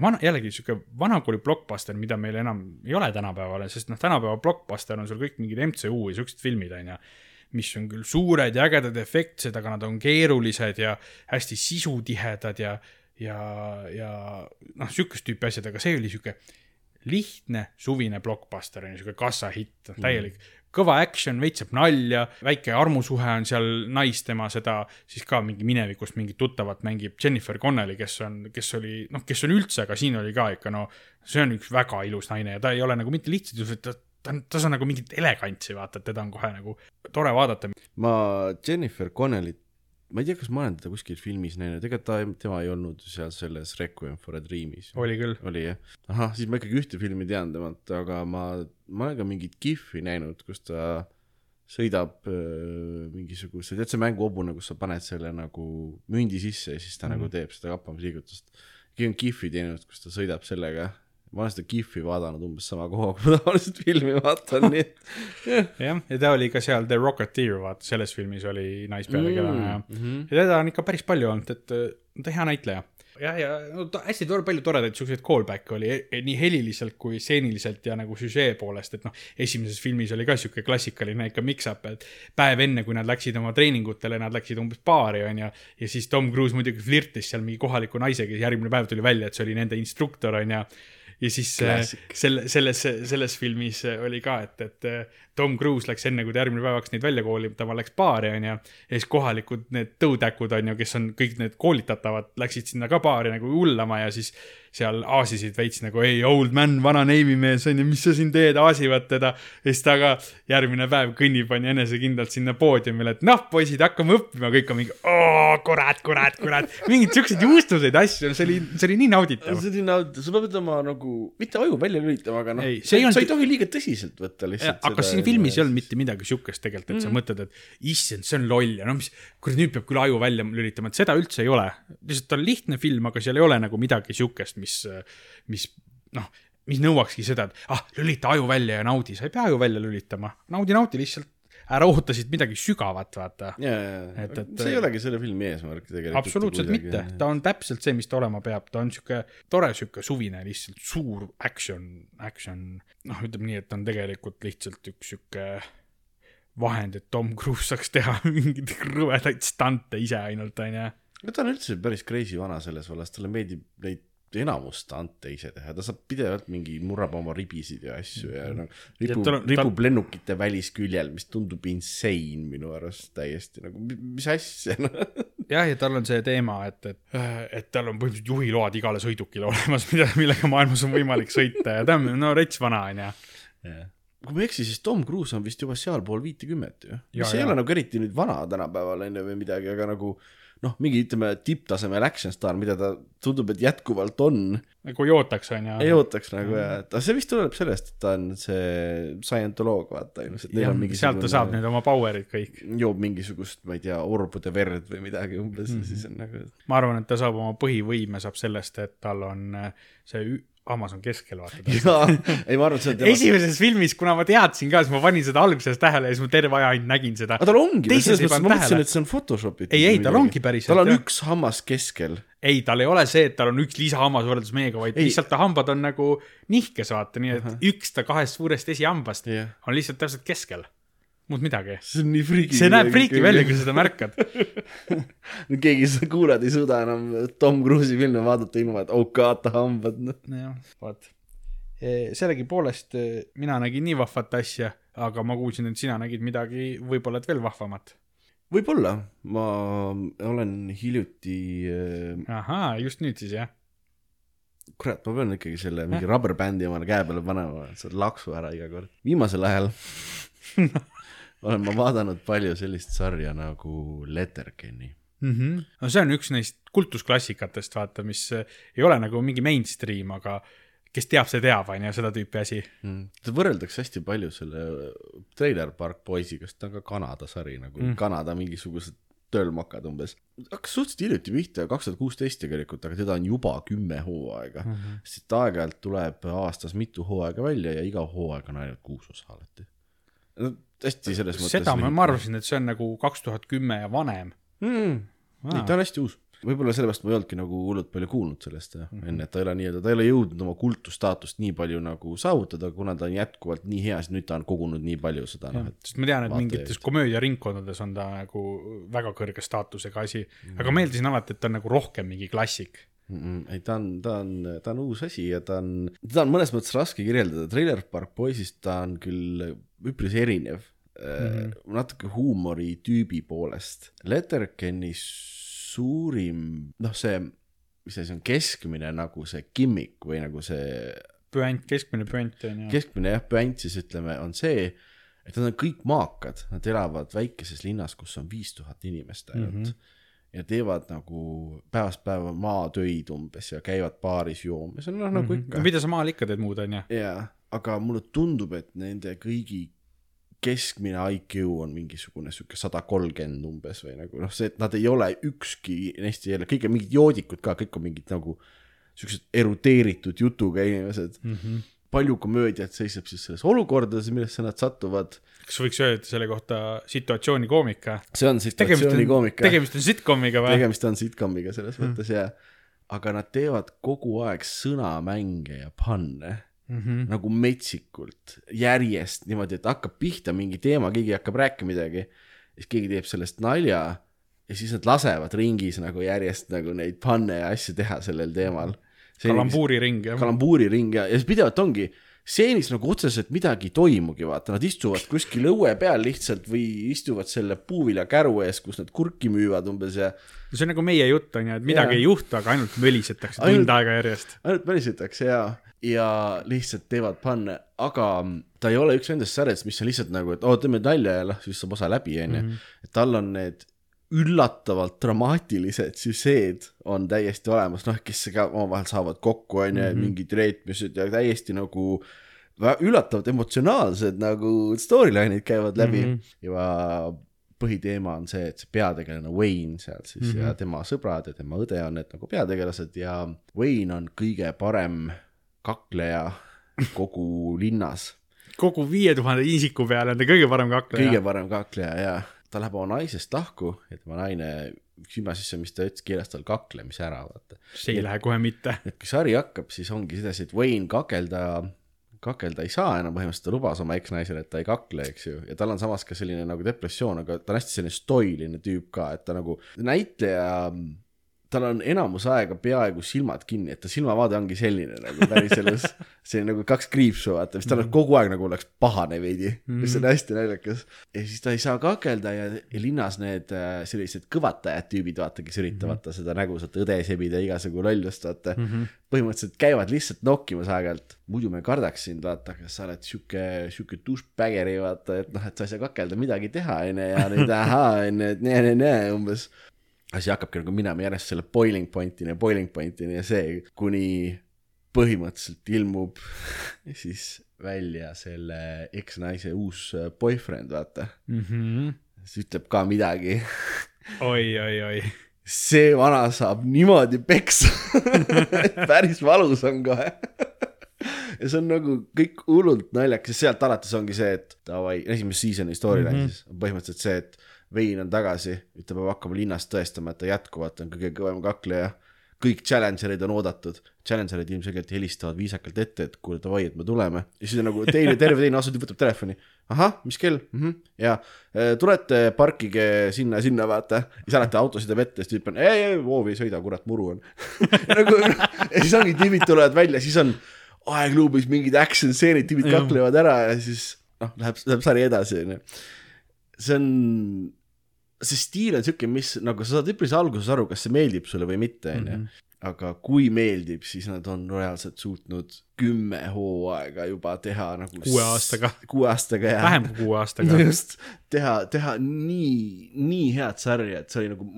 [SPEAKER 2] vana, jällegi sihuke vanakooli blockbuster, mida meil enam ei ole tänapäeval, sest noh, tänapäeva blockbuster on sul kõik mingid MCU ja siuksed filmid, onju mis on küll suured ja ägedad efektsed, aga nad on keerulised ja hästi sisutihedad ja, ja, ja noh, sihukest tüüpi asjad, aga see oli sihuke lihtne suvine blockbuster on ju, sihuke kassahitt, täielik mm. kõva action, veits saab nalja, väike armusuhe on seal naistema seda siis ka mingi minevikust mingit tuttavat mängib Jennifer Connelly, kes on, kes oli noh, kes on üldse, aga siin oli ka ikka no see on üks väga ilus naine ja ta ei ole nagu mitte lihtsalt ilus, et ta ta on, tas on nagu mingit elegantsi, vaata, et teda on kohe nagu tore vaadata.
[SPEAKER 3] ma Jennifer Connellit, ma ei tea, kas ma olen teda kuskil filmis näinud, ega ta, tema ei olnud seal selles Requiem for a Dream'is.
[SPEAKER 2] oli küll.
[SPEAKER 3] oli jah? ahah, siis ma ikkagi ühte filmi tean temalt, aga ma, ma olen ka mingit kihvi näinud, kus ta sõidab äh, mingisuguse, tead see mänguhobune, kus sa paned selle nagu mündi sisse ja siis ta mm -hmm. nagu teeb seda kappamisliigutust. keegi on kihvi teinud, kus ta sõidab sellega. Ma olen seda kihvi vaadanud umbes sama koha, kui ma tavaliselt filmi vaatan, nii et
[SPEAKER 2] jah, ja ta oli ka seal The Rocketeer, vaata, selles filmis oli naispeategelane ja
[SPEAKER 3] mm -hmm.
[SPEAKER 2] ja teda on ikka päris palju olnud, et ta on hea näitleja. jah, ja no ta hästi tore, palju toredaid siukseid callback'e oli e- nii heliliselt kui stseeniliselt ja nagu süžee poolest, et noh, esimeses filmis oli ka siuke klassikaline ikka mix-up, et päev enne, kui nad läksid oma treeningutele, nad läksid umbes baari, onju, ja siis Tom Cruise muidugi flirtis seal mingi kohaliku naisega ja järgmine päev tuli välja, et see oli nende instruktor, onju ja siis
[SPEAKER 3] Classic.
[SPEAKER 2] äh, selle, selles, selles filmis oli ka, et, et Tom Cruise läks enne, kui ta järgmine päev hakkas neid välja koolitama, läks baari, onju. ja siis kohalikud need tõutäkud, onju, kes on kõik need koolitatavad, läksid sinna ka baari nagu hullama ja siis seal aasisid veits nagu ei, old man, vana neivimees onju, mis sa siin teed, aasivad teda. ja siis ta ka järgmine päev kõnnib onju enesekindlalt sinna poodiumile, et noh, poisid, hakkame õppima, kõik on mingi, kurat, kurat, kurat, mingeid siukseid juustuseid asju, see oli, see oli nii nauditav.
[SPEAKER 3] selline, sa pead oma nagu, mitte aju välja lülitama, aga noh
[SPEAKER 2] see
[SPEAKER 3] sa, ei tohi liiga tõsiselt võtta lihtsalt.
[SPEAKER 2] aga siin filmis ei olnud mitte midagi siukest tegelikult, et sa mõtled, et issand, see on loll ja no mis, kurat, nüüd peab küll aju välja lülitama, et seda üldse ei ole. lihtsalt on lihtne film, aga seal ei ole nagu midagi siukest, mis, mis noh, mis nõuakski seda, et ah, lülita aju välja ja naudi, sa ei pea aju välja lülitama, naudi, naudi lihtsalt, ära oota siit midagi sügavat, vaata. Et- et-
[SPEAKER 3] see ei olegi selle filmi eesmärk tegelikult.
[SPEAKER 2] absoluutselt mitte, ta on täpselt see, mis ta olema peab, ta on sihuke tore sihuke suvine lihtsalt suur action, action, noh, ütleme nii, et ta on tegelikult lihtsalt üks sihuke vahend, et Tom Cruise saaks teha mingeid rõvedaid stante ise ainult, onju.
[SPEAKER 3] no ta on üldse päris crazy vana selles vallas, talle meeldib neid enamus stante ise teha, ta saab pidevalt mingi, murrab oma ribisid ja asju ja noh, ripub ripub lennukite välisküljel, mis tundub insane minu arust täiesti nagu, mis asja noh.
[SPEAKER 2] jah, ja tal on see teema, et, et, et tal on põhimõtteliselt juhiload igale sõidukile olemas, mida, millega maailmas on võimalik sõita ja ta on no rets vana, onju.
[SPEAKER 3] kui ma ei eksi, siis Tom Cruise on vist juba sealpool viitekümmet ju,
[SPEAKER 2] Ja,
[SPEAKER 3] mis ei
[SPEAKER 2] ja.
[SPEAKER 3] ole nagu eriti nüüd vana tänapäeval onju või midagi, aga nagu noh, mingi ütleme tipptasemel action staar, mida ta tundub, et jätkuvalt on
[SPEAKER 2] nagu ei ootaks, onju.
[SPEAKER 3] ei ootaks nagu ja, et aga see vist tuleneb sellest, et ta on see scientoloog, vaata ilmselt.
[SPEAKER 2] sealt ta saab nüüd oma power'id kõik.
[SPEAKER 3] joob mingisugust, ma ei tea, orbude verd või midagi umbes mm, -hmm. siis on nagu.
[SPEAKER 2] ma arvan, et ta saab oma põhivõime saab sellest, et tal on äh, see ü- hammas on keskel, vaata.
[SPEAKER 3] jaa, ei ma arvan, et see on tema.
[SPEAKER 2] esimeses filmis, kuna ma teadsin ka, siis ma panin seda alguses tähele ja siis ma terve aja ainult nägin seda.
[SPEAKER 3] aga tal ongi, selles mõttes, ma mõtlesin, et see on Photoshopitud.
[SPEAKER 2] Ei, ei, tal ongi päriselt,
[SPEAKER 3] tal on
[SPEAKER 2] jah.
[SPEAKER 3] üks hammas keskel.
[SPEAKER 2] ei, tal ei ole see, et tal on üks lisahammas võrreldes meiega, vaid
[SPEAKER 3] Ei.
[SPEAKER 2] lihtsalt ta hambad on nagu nihkes, vaata, nii et üks ta kahest suurest esihambast
[SPEAKER 3] Jah.
[SPEAKER 2] on lihtsalt täpselt keskel. Muud midagi.
[SPEAKER 3] see on nii friigi.
[SPEAKER 2] see näeb friiki välja, kui sa seda märkad.
[SPEAKER 3] keegi seda kuulajad ei suuda enam Tom Cruise'i filme vaadata ilma, et oh god, ta hambad, noh.
[SPEAKER 2] jah, vot. sellegipoolest eh, mina nägin nii vahvat asja, aga ma kuulsin, et sina nägid midagi võib-olla et veel vahvamat.
[SPEAKER 3] võib-olla, ma olen hiljuti äh,
[SPEAKER 2] ahaa, just nüüd siis jah.
[SPEAKER 3] kurat, ma pean ikkagi selle mingi rubberbändi omale käe peale panema, et see laksu ära iga kord. viimasel ajal olen ma vaadanud palju sellist sarja nagu Letterkenny.
[SPEAKER 2] mm. -hmm. no see on üks neist kultusklassikatest, vaata, mis eh, ei ole nagu mingi mainstream, aga kes teab, see teab, on ju, seda tüüpi asi.
[SPEAKER 3] seda võrreldakse hästi palju selle Trailer Park Boysiga, sest ta on ka Kanada sari nagu mm., Kanada mingisugused töölmakad umbes. hakkas suhteliselt hiljuti pihta, kaks tuhat kuusteist tegelikult, aga teda on juba kümme hooaega mm. -hmm. sest aeg-ajalt tuleb aastas mitu hooaega välja ja iga hooaeg on ainult kuus osa alati. No hästi selles mõttes.
[SPEAKER 2] seda ma, ma arvasin, et see on nagu kaks tuhat kümme ja vanem.
[SPEAKER 3] mm.. ei, ta on hästi uus. võib-olla sellepärast ma ei olnudki nagu hullult palju kuulnud sellest mm -hmm. enne, et ta ei ole nii-öelda, ta ei ole jõudnud oma kultusstaatust nii palju nagu saavutada, kuna ta on jätkuvalt nii hea, siis nüüd ta on kogunud nii palju seda et
[SPEAKER 2] sest ma tean, et mingites komöödiaringkondades on ta nagu väga kõrge staatusega asi, aga meeldisin alati, et ta on nagu rohkem mingi klassik.
[SPEAKER 3] mm -mm, ei, ta on, ta on, ta on uus asi ja ta on, teda on mõnes mõttes raske kirjeldada, Trailer Park Boysist ta on küll üpris erinev mm, -hmm. natuke huumoritüübi poolest. Letterkenni suurim, noh, see, mis asi see on, keskmine nagu see gimmick või nagu see
[SPEAKER 2] püant, keskmine püant on ju.
[SPEAKER 3] keskmine jah, püant siis ütleme, on see, et nad on kõik maakad, nad elavad väikeses linnas, kus on viis tuhat inimest ainult mm. -hmm. ja teevad nagu päevast päeva maatöid umbes ja käivad baaris joomas noh, nagu ikka.
[SPEAKER 2] mida sa maal ikka teed muud, on ju.
[SPEAKER 3] jaa, aga mulle tundub, et nende kõigi keskmine IQ on mingisugune sihuke sada kolmkümmend umbes või nagu noh, see, et nad ei ole ükski neist ei ole, kõik on mingid joodikud ka, kõik on mingid nagu siuksed erudeeritud jutuga inimesed mm. -hmm. palju komöödiat seisneb siis selles olukordades, millesse nad satuvad.
[SPEAKER 2] kas võiks öelda selle kohta situatsioonikoomika?
[SPEAKER 3] see on
[SPEAKER 2] tegemist on,
[SPEAKER 3] situatsioonikoomika.
[SPEAKER 2] tegemist on sitcomiga või?
[SPEAKER 3] tegemist on sitcomiga selles mõttes mm. jah, aga nad teevad kogu aeg sõnamänge ja panne mm -hmm. nagu metsikult järjest niimoodi, et hakkab pihta mingi teema, keegi hakkab rääkima midagi, siis keegi teeb sellest nalja ja siis nad lasevad ringis nagu järjest nagu neid panne ja asju teha sellel teemal.
[SPEAKER 2] kalambuuriring jah.
[SPEAKER 3] kalambuuriring ja, ja siis pidevalt ongi stseenis nagu otseselt midagi ei toimugi, vaata, nad istuvad kuskil õue peal lihtsalt või istuvad selle puuviljakäru ees, kus nad kurki müüvad umbes ja
[SPEAKER 2] see on nagu meie jutt on ju, et midagi
[SPEAKER 3] Jaa.
[SPEAKER 2] ei juhtu, aga ainult mölisetakse tund aega järjest.
[SPEAKER 3] ainult välisetakse ja, ja lihtsalt teevad panne, aga ta ei ole üks nendest sarjadest, mis on lihtsalt nagu, et oo, teeme nalja ja noh, siis saab osa läbi, onju. et tal on need üllatavalt dramaatilised süžeed on täiesti olemas, noh, kes ka omavahel saavad kokku, onju, mingid reetmised ja täiesti nagu üllatavalt emotsionaalsed nagu storyline'id käivad läbi mm -hmm. ja põhiteema on see, et see peategelane Wayne seal siis mm -hmm. ja tema sõbrad ja tema õde on need nagu peategelased ja Wayne on kõige parem kakleja kogu linnas
[SPEAKER 2] kogu viie tuhande isiku peale on ta kõige parem kakleja.
[SPEAKER 3] kõige parem kakleja ja ta läheb oma naisest lahku ja tema naine, silma sisse, mis ta ütles, keelas tal kaklemise ära, vaata.
[SPEAKER 2] see ei lähe kohe mitte.
[SPEAKER 3] et kui sari hakkab, siis ongi sedasi, et Wayne kakelda, kakelda ei saa enam põhimõtteliselt, ta lubas oma eksnaisele, et ta ei kakle, eks ju, ja tal on samas ka selline nagu depressioon, aga ta on hästi selline stoiline tüüp ka, et ta nagu näitleja, tal on enamus aega peaaegu silmad kinni, et ta silmavaade ongi selline nagu päriselus, selline nagu kaks kriipsu, vaata, mis tal on kogu aeg nagu oleks pahane veidi mm, -hmm. mis on hästi naljakas. ja siis ta ei saa kakelda ja, linnas need äh, sellised kõvatajad tüübid, vaata, kes üritavad mm -hmm. seda nägusat õde sebida igasugu lollust, vaata mm. -hmm. põhimõtteliselt käivad lihtsalt nokkimas aeg-ajalt, muidu me kardaks sind, vaata, kas sa oled sihuke, sihuke douchebageri, vaata, et noh, et sa ei saa kakelda midagi teha, onju, ja nüüd ahaa, onju, et nee-nee-nee umbes asi hakkabki nagu minema järjest selle boiling point'ini ja boiling point'ini ja see, kuni põhimõtteliselt ilmub siis välja selle eksnaise uus äh, boyfriend, vaata. siis ütleb ka midagi.
[SPEAKER 2] oi, oi, oi.
[SPEAKER 3] see vana saab niimoodi peksa, päris valus on kohe. ja see on nagu kõik hullult naljakas ja sealt alates ongi see, et davai, esimese season'i storyline mm -hmm. siis on põhimõtteliselt see, et Vein on tagasi, nüüd ta peab hakkama linnas tõestama, et ta jätkuvalt on kõige kõvem kakleja. kõik challenger'id on oodatud, challenger'id ilmselgelt helistavad viisakalt ette, et kuule davai, et me tuleme. ja siis on nagu teine, terve teine asutub, võtab telefoni. ahah, mis kell mm? -hmm. ja "Eh, tulete, parkige sinna sinna, vaata. ja siis alati auto sõidab ette, siis tüüp on, ei, ei, hoovi ei sõida, kurat, muru on. nagu, ja siis ongi tüübid tulevad välja, siis on aegluubis mingid action stseenid, tüübid kaklevad ära ja siis noh, läheb, läheb sari edasi, onju. see on, see stiil on siuke, mis nagu sa saad üpris alguses aru, kas see meeldib sulle või mitte, onju. aga kui meeldib, siis nad on reaalselt suutnud kümme hooaega juba teha nagu.
[SPEAKER 2] Kuue aastaga.
[SPEAKER 3] kuue aastaga ja.
[SPEAKER 2] vähem kui kuue aastaga
[SPEAKER 3] just, teha, teha nii, nii head sarja, et see oli nagu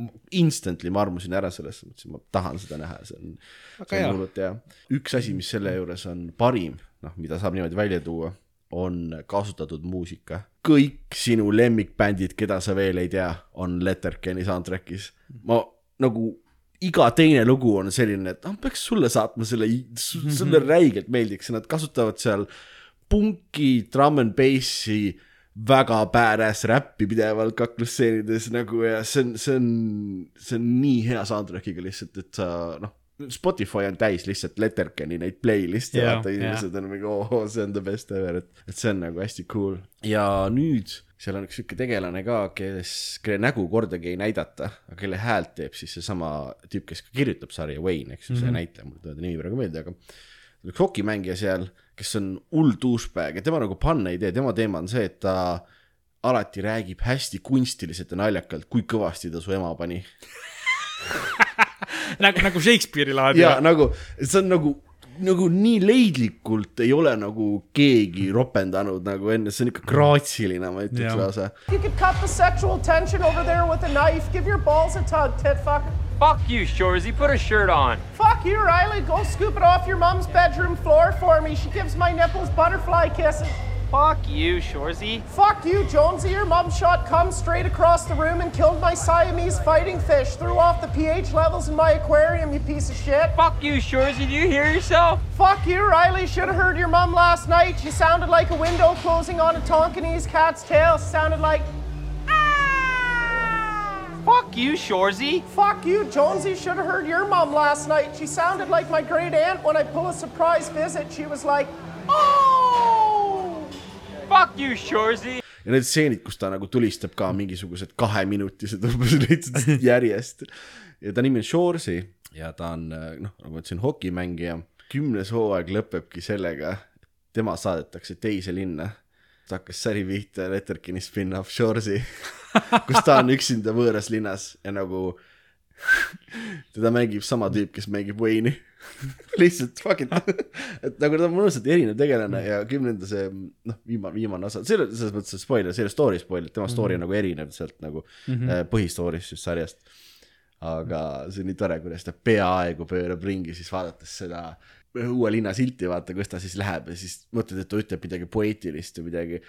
[SPEAKER 3] instantly, ma armusin ära selles mõttes, et ma tahan seda näha, see on, see on hullult hea. üks asi, mis selle juures on parim, noh, mida saab niimoodi välja tuua, on kasutatud muusika. Kõik sinu lemmikbändid, keda sa veel ei tea, on Letterken'i soundtrack'is. ma nagu iga teine lugu on selline, et ah, peaks sulle saatma selle, sulle räigelt meeldiks ja nad kasutavad seal punki, drum n bassi, väga badass räppi pidevalt kaklusstseenides nagu ja see on, see on, see on nii hea soundtrack'iga lihtsalt, et sa noh, Spotify on täis lihtsalt Letterken'i neid playlist'e yeah,, vaata inimesed on mingi oo, see on the best ever, et, et see on nagu hästi cool. ja nüüd seal on üks sihuke tegelane ka, kes, kelle nägu kordagi ei näidata, aga kelle häält teeb siis seesama tüüp, kes ka kirjutab sarja, Wayne, eks ju, see mm -hmm. näitleja, mul ei tule ta nimi praegu meelde, aga üks hokimängija seal, kes on hull douchebag ja tema nagu panna ei tee, tema teema on see, et ta alati räägib hästi kunstiliselt ja naljakalt, kui kõvasti ta su ema pani.
[SPEAKER 2] nagu, nagu Shakespeare'i laadi.
[SPEAKER 3] ja nagu, see on nagu, nagu nii leidlikult ei ole nagu keegi ropendanud nagu enne, see on ikka graatsiline, ma ütleks
[SPEAKER 2] Jah.
[SPEAKER 3] lausa.
[SPEAKER 6] You could cut the sexual tension over there with a knife. Give your balls a tug, tit fuck.
[SPEAKER 5] Fuck you, Shorzy. Put a shirt on.
[SPEAKER 6] Fuck you, Riley. Go scoop it off your mom's bedroom floor for me. She gives my nipples butterfly kisses.
[SPEAKER 5] Fuck you, Shorzy.
[SPEAKER 6] Fuck you, Jonesy. Your mom shot cum straight across the room and killed my Siamese fighting fish. Threw off the pH levels in my aquarium, you piece of shit.
[SPEAKER 5] Fuck you, Shorzy. Do you hear yourself?
[SPEAKER 6] Fuck you, Riley. Should have heard your mom last night. She sounded like a window closing on a Tonkinese cat's tail. Sounded like. "Ah."
[SPEAKER 5] Fuck you, Shorzy.
[SPEAKER 6] Fuck you, Jonesy. Should have heard your mom last night. She sounded like my great aunt when I pull a surprise visit. She was like, oh.
[SPEAKER 5] Fuck you, Shorzy.
[SPEAKER 3] ja need stseenid, kus ta nagu tulistab ka mingisugused kaheminutised umbes lihtsalt järjest. ja ta nimi on Shoresy ja ta on noh, nagu ma ütlesin, hokimängija. kümnes hooaeg lõpebki sellega, tema saadetakse teise linna. ta hakkas sari pihta Letterkini spin-off Shoresy, kus ta on üksinda võõras linnas ja nagu teda mängib sama tüüp, kes mängib Wayne'i. lihtsalt fuck it, et nagu ta on mõnusalt erinev tegelane ja kümnenda see noh, viimane, viimane osa, selle, selles mõttes spoiler, see ei ole story spoiler, tema story on nagu erinev sealt nagu mm -hmm. põhistory'st just sarjast. aga see on nii tore, kuidas ta peaaegu pöörab ringi siis vaadates seda uue linna silti, vaata, kus ta siis läheb ja siis mõtled, et ta ütleb midagi poeetilist või midagi.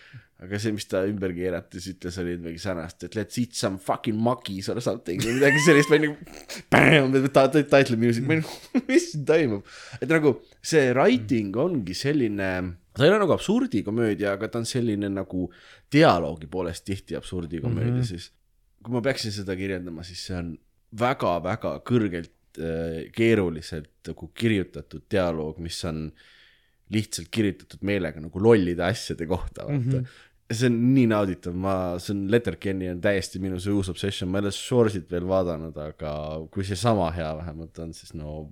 [SPEAKER 3] Aga see, mis ta ümber keerates ütles, oli midagi sarnast, et let's eat some fucking monkeys or something või midagi sellist, ma olin nagu, title music, ma olin nagu, mis siin toimub. et nagu see writing ongi selline, ta ei ole nagu absurdikomöödia, aga ta on selline nagu dialoogi poolest tihti absurdikomöödia mm, -hmm. siis kui ma peaksin seda kirjeldama, siis see on väga-väga kõrgelt äh, keeruliselt nagu kirjutatud dialoog, mis on lihtsalt kirjutatud meelega nagu lollide asjade kohta, vaata mm. -hmm. see on nii nauditav, ma, see on Letterkenny on täiesti minu see uus obsession, ma ei ole Shoresit veel vaadanud, aga kui see sama hea vähemalt on, siis no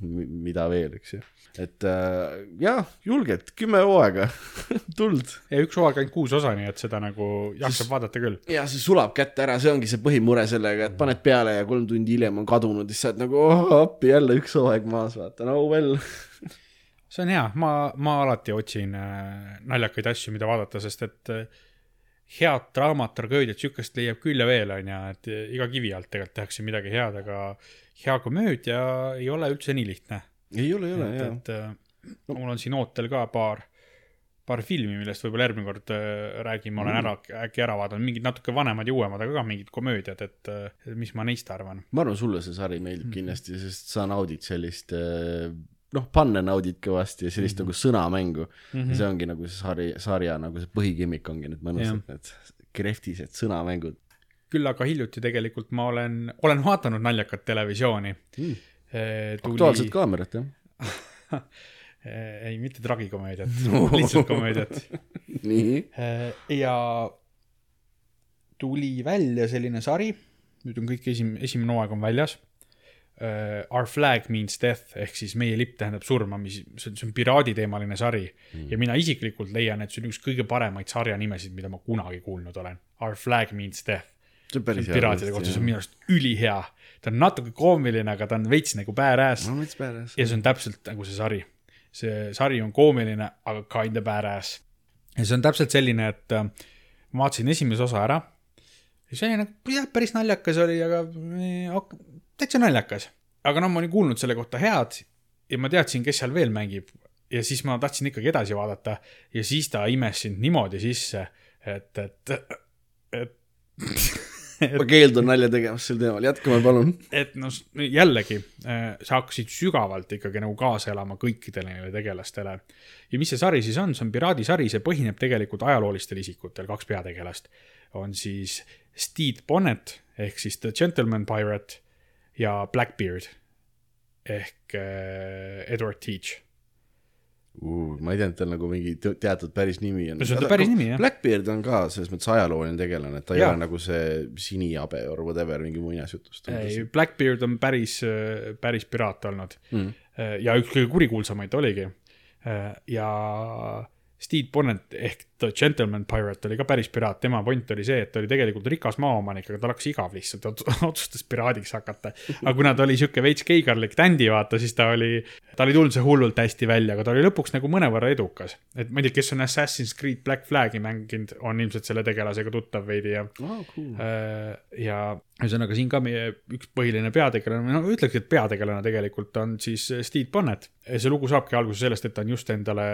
[SPEAKER 3] mi- mida veel, eks ju. et äh, jah, julgelt, kümme hooaega tuld
[SPEAKER 2] ja üks hooaeg ainult kuus osa, nii et seda nagu jaksab vaadata küll.
[SPEAKER 3] ja see sulab kätte ära, see ongi see põhimure sellega, et paned peale ja kolm tundi hiljem on kadunud ja siis sa oled nagu oh, appi jälle üks hooaeg maas, vaata, no well.
[SPEAKER 2] See on hea, ma, ma alati otsin äh, naljakaid asju, mida vaadata, sest et äh, head draamat, tragöödiat, siukest leiab küll ja veel, onju, et äh, iga kivi alt tegelikult tehakse midagi head, aga hea komöödia ei ole üldse nii lihtne.
[SPEAKER 3] ei ole, ei ole, jaa.
[SPEAKER 2] et äh, mul on siin ootel ka paar, paar filmi, millest võib-olla järgmine kord äh, räägime, olen ära, äkki ära vaadanud, mingid natuke vanemad ja uuemad, aga ka mingid komöödiad, et äh, mis ma neist arvan.
[SPEAKER 3] ma arvan, sulle see sari meeldib kindlasti, sest sa naudid sellist eh, noh, panne naudid kõvasti ja sellist mm -hmm. nagu sõnamängu mm. -hmm. ja see ongi nagu see sari, sarja nagu see põhikimik ongi need mõnusad need krehvtised sõnamängud.
[SPEAKER 2] küll aga hiljuti tegelikult ma olen, olen vaadanud naljakat televisiooni
[SPEAKER 3] Mm.
[SPEAKER 2] mm..
[SPEAKER 3] aktuaalset kaamerat jah.
[SPEAKER 2] ei, mitte tragikomöödiat lihtsalt komöödiat.
[SPEAKER 3] nii.
[SPEAKER 2] ja tuli välja selline sari, nüüd on kõik esim-, esimene hooaeg on väljas. Our flag means death ehk siis meie lipp tähendab surma, mis, see on, see on piraaditeemaline sari mm. ja mina isiklikult leian, et see on üks kõige paremaid sarjanimesid, mida ma kunagi kuulnud olen. Our flag means death.
[SPEAKER 3] see on päris hea.
[SPEAKER 2] piraatide kohta, see on minu arust ülihea. ta on natuke koomiline, aga ta on veits nagu badass
[SPEAKER 3] no
[SPEAKER 2] ja see on täpselt nagu see sari. see sari on koomiline, aga kinda badass. ja see on täpselt selline, et äh, ma vaatasin esimese osa ära. ja see oli nagu, jah, päris naljakas oli, aga eh, täitsa naljakas. aga noh, ma olin kuulnud selle kohta head ja ma teadsin, kes seal veel mängib ja siis ma tahtsin ikkagi edasi vaadata ja siis ta imes sind niimoodi sisse, et, et, et
[SPEAKER 3] ma keeldun nalja tegemast sel teemal, jätkame palun.
[SPEAKER 2] et noh, jällegi äh, sa hakkasid sügavalt ikkagi nagu kaasa elama kõikidele neile tegelastele. ja mis see sari siis on, see on piraadisari, see põhineb tegelikult ajaloolistel isikutel, kaks peategelast on siis Stede Bonnet ehk siis The Gentleman Pirate ja Blackbeard ehk äh, Edward Teach.
[SPEAKER 3] ma ei teadnud, tal nagu mingi te- teatud päris nimi on.
[SPEAKER 2] No see on ta päris nimi, jah.
[SPEAKER 3] Blackbeard on ka selles mõttes ajalooline tegelane, et ta ei
[SPEAKER 2] Jaa.
[SPEAKER 3] ole nagu see sinihabe or whatever mingi muinasjutust.
[SPEAKER 2] ei, Blackbeard on päris, päris piraat olnud mm.. ja üks kõige kurikuulsamaid oligi. ja Steve Bonnet ehk The Gentleman Pirate oli ka päris piraat, tema point oli see, et ta oli tegelikult rikas maaomanik, aga tal hakkas igav lihtsalt, otsustas piraadiks hakata. aga kuna ta oli sihuke veits keigarlik tändi, vaata, siis ta oli, tal ei tulnud see hullult hästi välja, aga ta oli lõpuks nagu mõnevõrra edukas. et ma ei tea, kes on Assassin's Creed Black Flag'i mänginud, on ilmselt selle tegelasega tuttav veidi ja
[SPEAKER 3] oh, cool.
[SPEAKER 2] Äh, ja ühesõnaga siin ka meie üks põhiline peategelane, no ütleks, et peategelane tegelikult on siis Steve Bonnet. see lugu saabki alguse sellest, et ta on just endale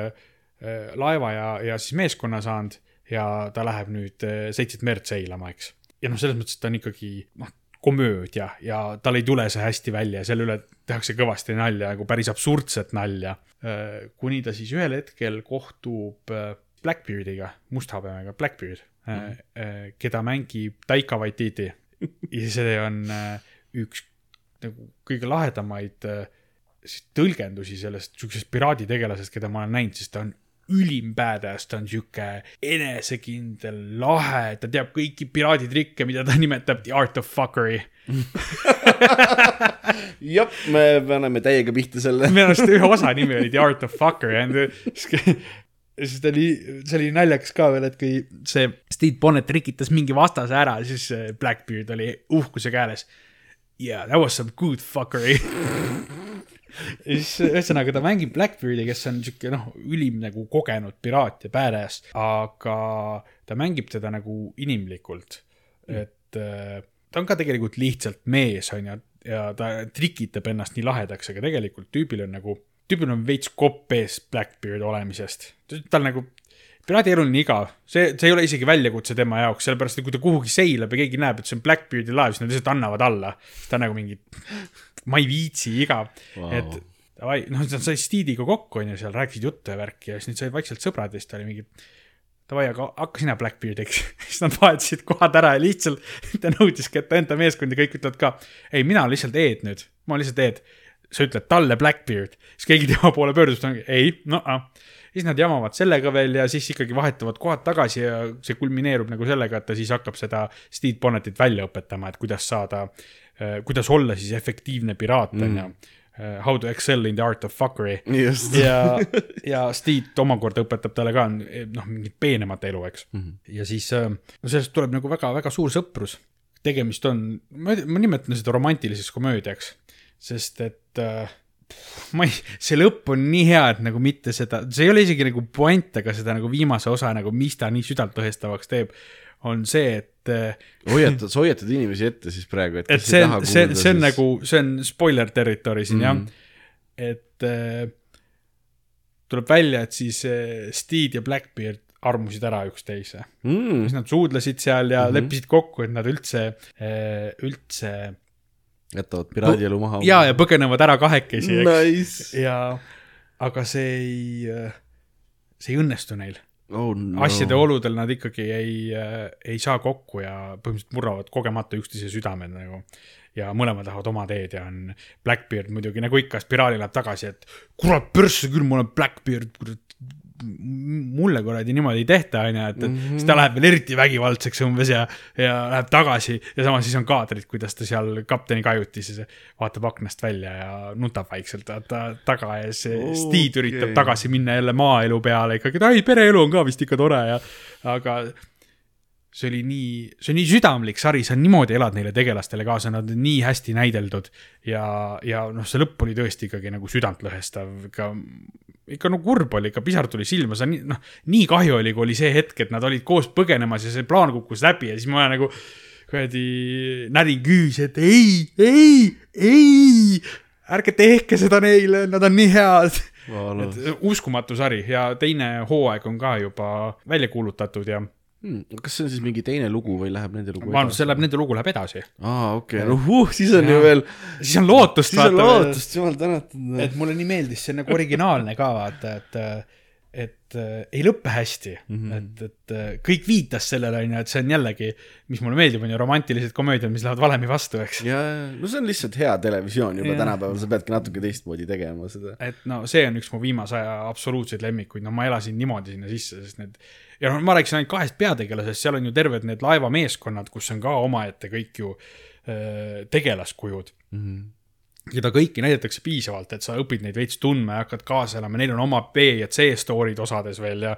[SPEAKER 2] laeva ja, ja siis meeskonna saanud ja ta läheb nüüd äh, seitset merd seilama, eks. ja noh, selles mõttes, et ta on ikkagi noh, komöödia ja tal ei tule see hästi välja ja selle üle tehakse kõvasti nalja, nagu päris absurdset nalja. kuni ta siis ühel hetkel kohtub äh, Blackbeardiga, musthabemega Blackbeard mm, -hmm. keda mängib Taika Waititi. ja see on äh, üks nagu kõige lahedamaid äh, tõlgendusi sellest siuksest piraaditegelasest, keda ma olen näinud, sest ta on ülim badass, ta on sihuke enesekindel, lahe, ta teab kõiki piraaditrikke, mida ta nimetab the art of fuckery.
[SPEAKER 3] jah, me paneme täiega pihta selle.
[SPEAKER 2] minu arust ühe osa nimi oli The Art of Fuckery and siis ta oli, see oli naljakas ka veel, et kui see Steve Bonnet rikitas mingi vastase ära, siis Blackbeard oli uhkuse käeles. Yeah, that was some good fuckery. ja siis ühesõnaga ta mängib Blackbeardi, kes on sihuke noh, ülim nagu kogenud piraat ja badass, aga ta mängib teda nagu inimlikult. et äh, ta on ka tegelikult lihtsalt mees, on ju, ja ta trikitab ennast nii lahedaks, aga tegelikult tüübil on nagu, tüübil on veits kopp ees Blackbeard olemisest. tal nagu, piraadi elu on nii igav, see, see ei ole isegi väljakutse tema jaoks, sellepärast et kui ta kuhugi seilab ja keegi näeb, et see on Blackbeardi laev, siis nad lihtsalt annavad alla. siis ta on nagu mingi, ma ei viitsi, igav wow., et davai, noh, nad said Steediga kokku, on ju, seal rääkisid juttu ja värki ja siis nüüd said vaikselt sõbrad ja siis ta oli mingi davai, aga hakka sina Blackbeardiks. siis nad vahetasid kohad ära ja lihtsalt ta nõudiski, et ta enda meeskond ja kõik ütlevad ka, ei, mina olen lihtsalt Ed nüüd, ma olen lihtsalt Ed. sa ütled talle Blackbeard, siis keegi tema poole pöördus, ta ongi ei, noh, siis nad jamavad sellega veel ja siis ikkagi vahetavad kohad tagasi ja see kulmineerub nagu sellega, et ta siis hakkab seda Steve Bonnetit välja õpetama, et kuidas saada, kuidas olla siis efektiivne piraat, on ju. How to excel in the art of fuckery ja, ja Steve omakorda õpetab talle ka noh, mingit peenemat elu, eks mm. -hmm. ja siis äh, no sellest tuleb nagu väga-väga suur sõprus. tegemist on, ma nimetan seda romantiliseks komöödiaks, sest et äh, ma ei, see lõpp on nii hea, et nagu mitte seda, see ei ole isegi nagu puänt, aga seda nagu viimase osa nagu, mis ta nii südantlõhestavaks teeb, on see, et äh,
[SPEAKER 3] hoiatad, sa hoiatad inimesi ette siis praegu, et
[SPEAKER 2] et see on, see, see on nagu, see on spoiler territory siin mm.
[SPEAKER 3] Mhm.
[SPEAKER 2] jah, et äh, tuleb välja, et siis äh, Steed ja Blackbeard armusid ära üksteise
[SPEAKER 3] mm.
[SPEAKER 2] siis nad suudlesid seal ja mm
[SPEAKER 3] Mhm.
[SPEAKER 2] -hmm. leppisid kokku, et nad üldse, üldse
[SPEAKER 3] jätavad piraadielu maha.
[SPEAKER 2] ja, ja põgenevad ära kahekesi, eks.
[SPEAKER 3] Nice.
[SPEAKER 2] ja, aga see ei, see ei õnnestu neil
[SPEAKER 3] oh, no.
[SPEAKER 2] asjade oludel nad ikkagi ei, ei saa kokku ja põhimõtteliselt murravad kogemata üksteise südamed nagu. ja mõlemad lähevad oma teed ja on Blackbeard muidugi nagu ikka, spiraali läheb tagasi, et kurat, pörssu küll, ma olen Blackbeard, kurat mulle kuradi niimoodi ei tehta, onju, et, et mm -hmm. siis ta läheb veel eriti vägivaldseks umbes ja, ja läheb tagasi ja samas siis on kaadrid, kuidas ta seal kapteni kajutis ja vaatab aknast välja ja nutab vaikselt vaata taga ja siis okay. Steed üritab tagasi minna jälle maaelu peale ikkagi, et ai, pereelu on ka vist ikka tore ja, aga see oli nii, see on nii südamlik sari, sa niimoodi elad neile tegelastele kaasa, nad on nii hästi näideldud ja, ja noh, see lõpp oli tõesti ikkagi nagu südantlõhestav, ikka, ikka no kurb oli, ikka pisar tuli silma, sa nii, noh, nii kahju oli, kui oli see hetk, et nad olid koos põgenemas ja see plaan kukkus läbi ja siis ma nagu kuradi närin küüsi, et ei, ei, ei, ärge tehke seda neile, nad on nii head
[SPEAKER 3] Valus.
[SPEAKER 2] et uskumatu sari ja teine hooaeg on ka juba välja kuulutatud ja
[SPEAKER 3] Hmm, kas see on siis mingi teine lugu või läheb nende lugu
[SPEAKER 2] ma arvan, see läheb, nende lugu läheb edasi.
[SPEAKER 3] aa, okei, no uh, siis on ju veel,
[SPEAKER 2] siis on lootust,
[SPEAKER 3] siis on lootust, jumal tänatud.
[SPEAKER 2] et mulle nii meeldis see nagu originaalne ka vaata, et, et äh, ei lõppe hästi mm. -hmm. et, et äh, kõik viitas sellele onju, et see on jällegi, mis mulle meeldib, on ju romantilised komöödiad, mis lähevad valemi vastu, eks.
[SPEAKER 3] ja, no see on lihtsalt hea televisioon juba
[SPEAKER 2] Jaa.
[SPEAKER 3] tänapäeval, sa peadki natuke teistmoodi tegema seda.
[SPEAKER 2] et no see on üks mu viimase aja absoluutseid lemmikuid, no ma elasin niimoodi sinna sisse, sest need ja noh, ma rääkisin ainult kahest peategelasest, seal on ju terved need laevameeskonnad, kus on ka omaette kõik ju äh, tegelaskujud mm. -hmm keda kõiki näidatakse piisavalt, et sa õpid neid veits tundma ja hakkad kaasa elama, neil on oma B ja C story'd osades veel ja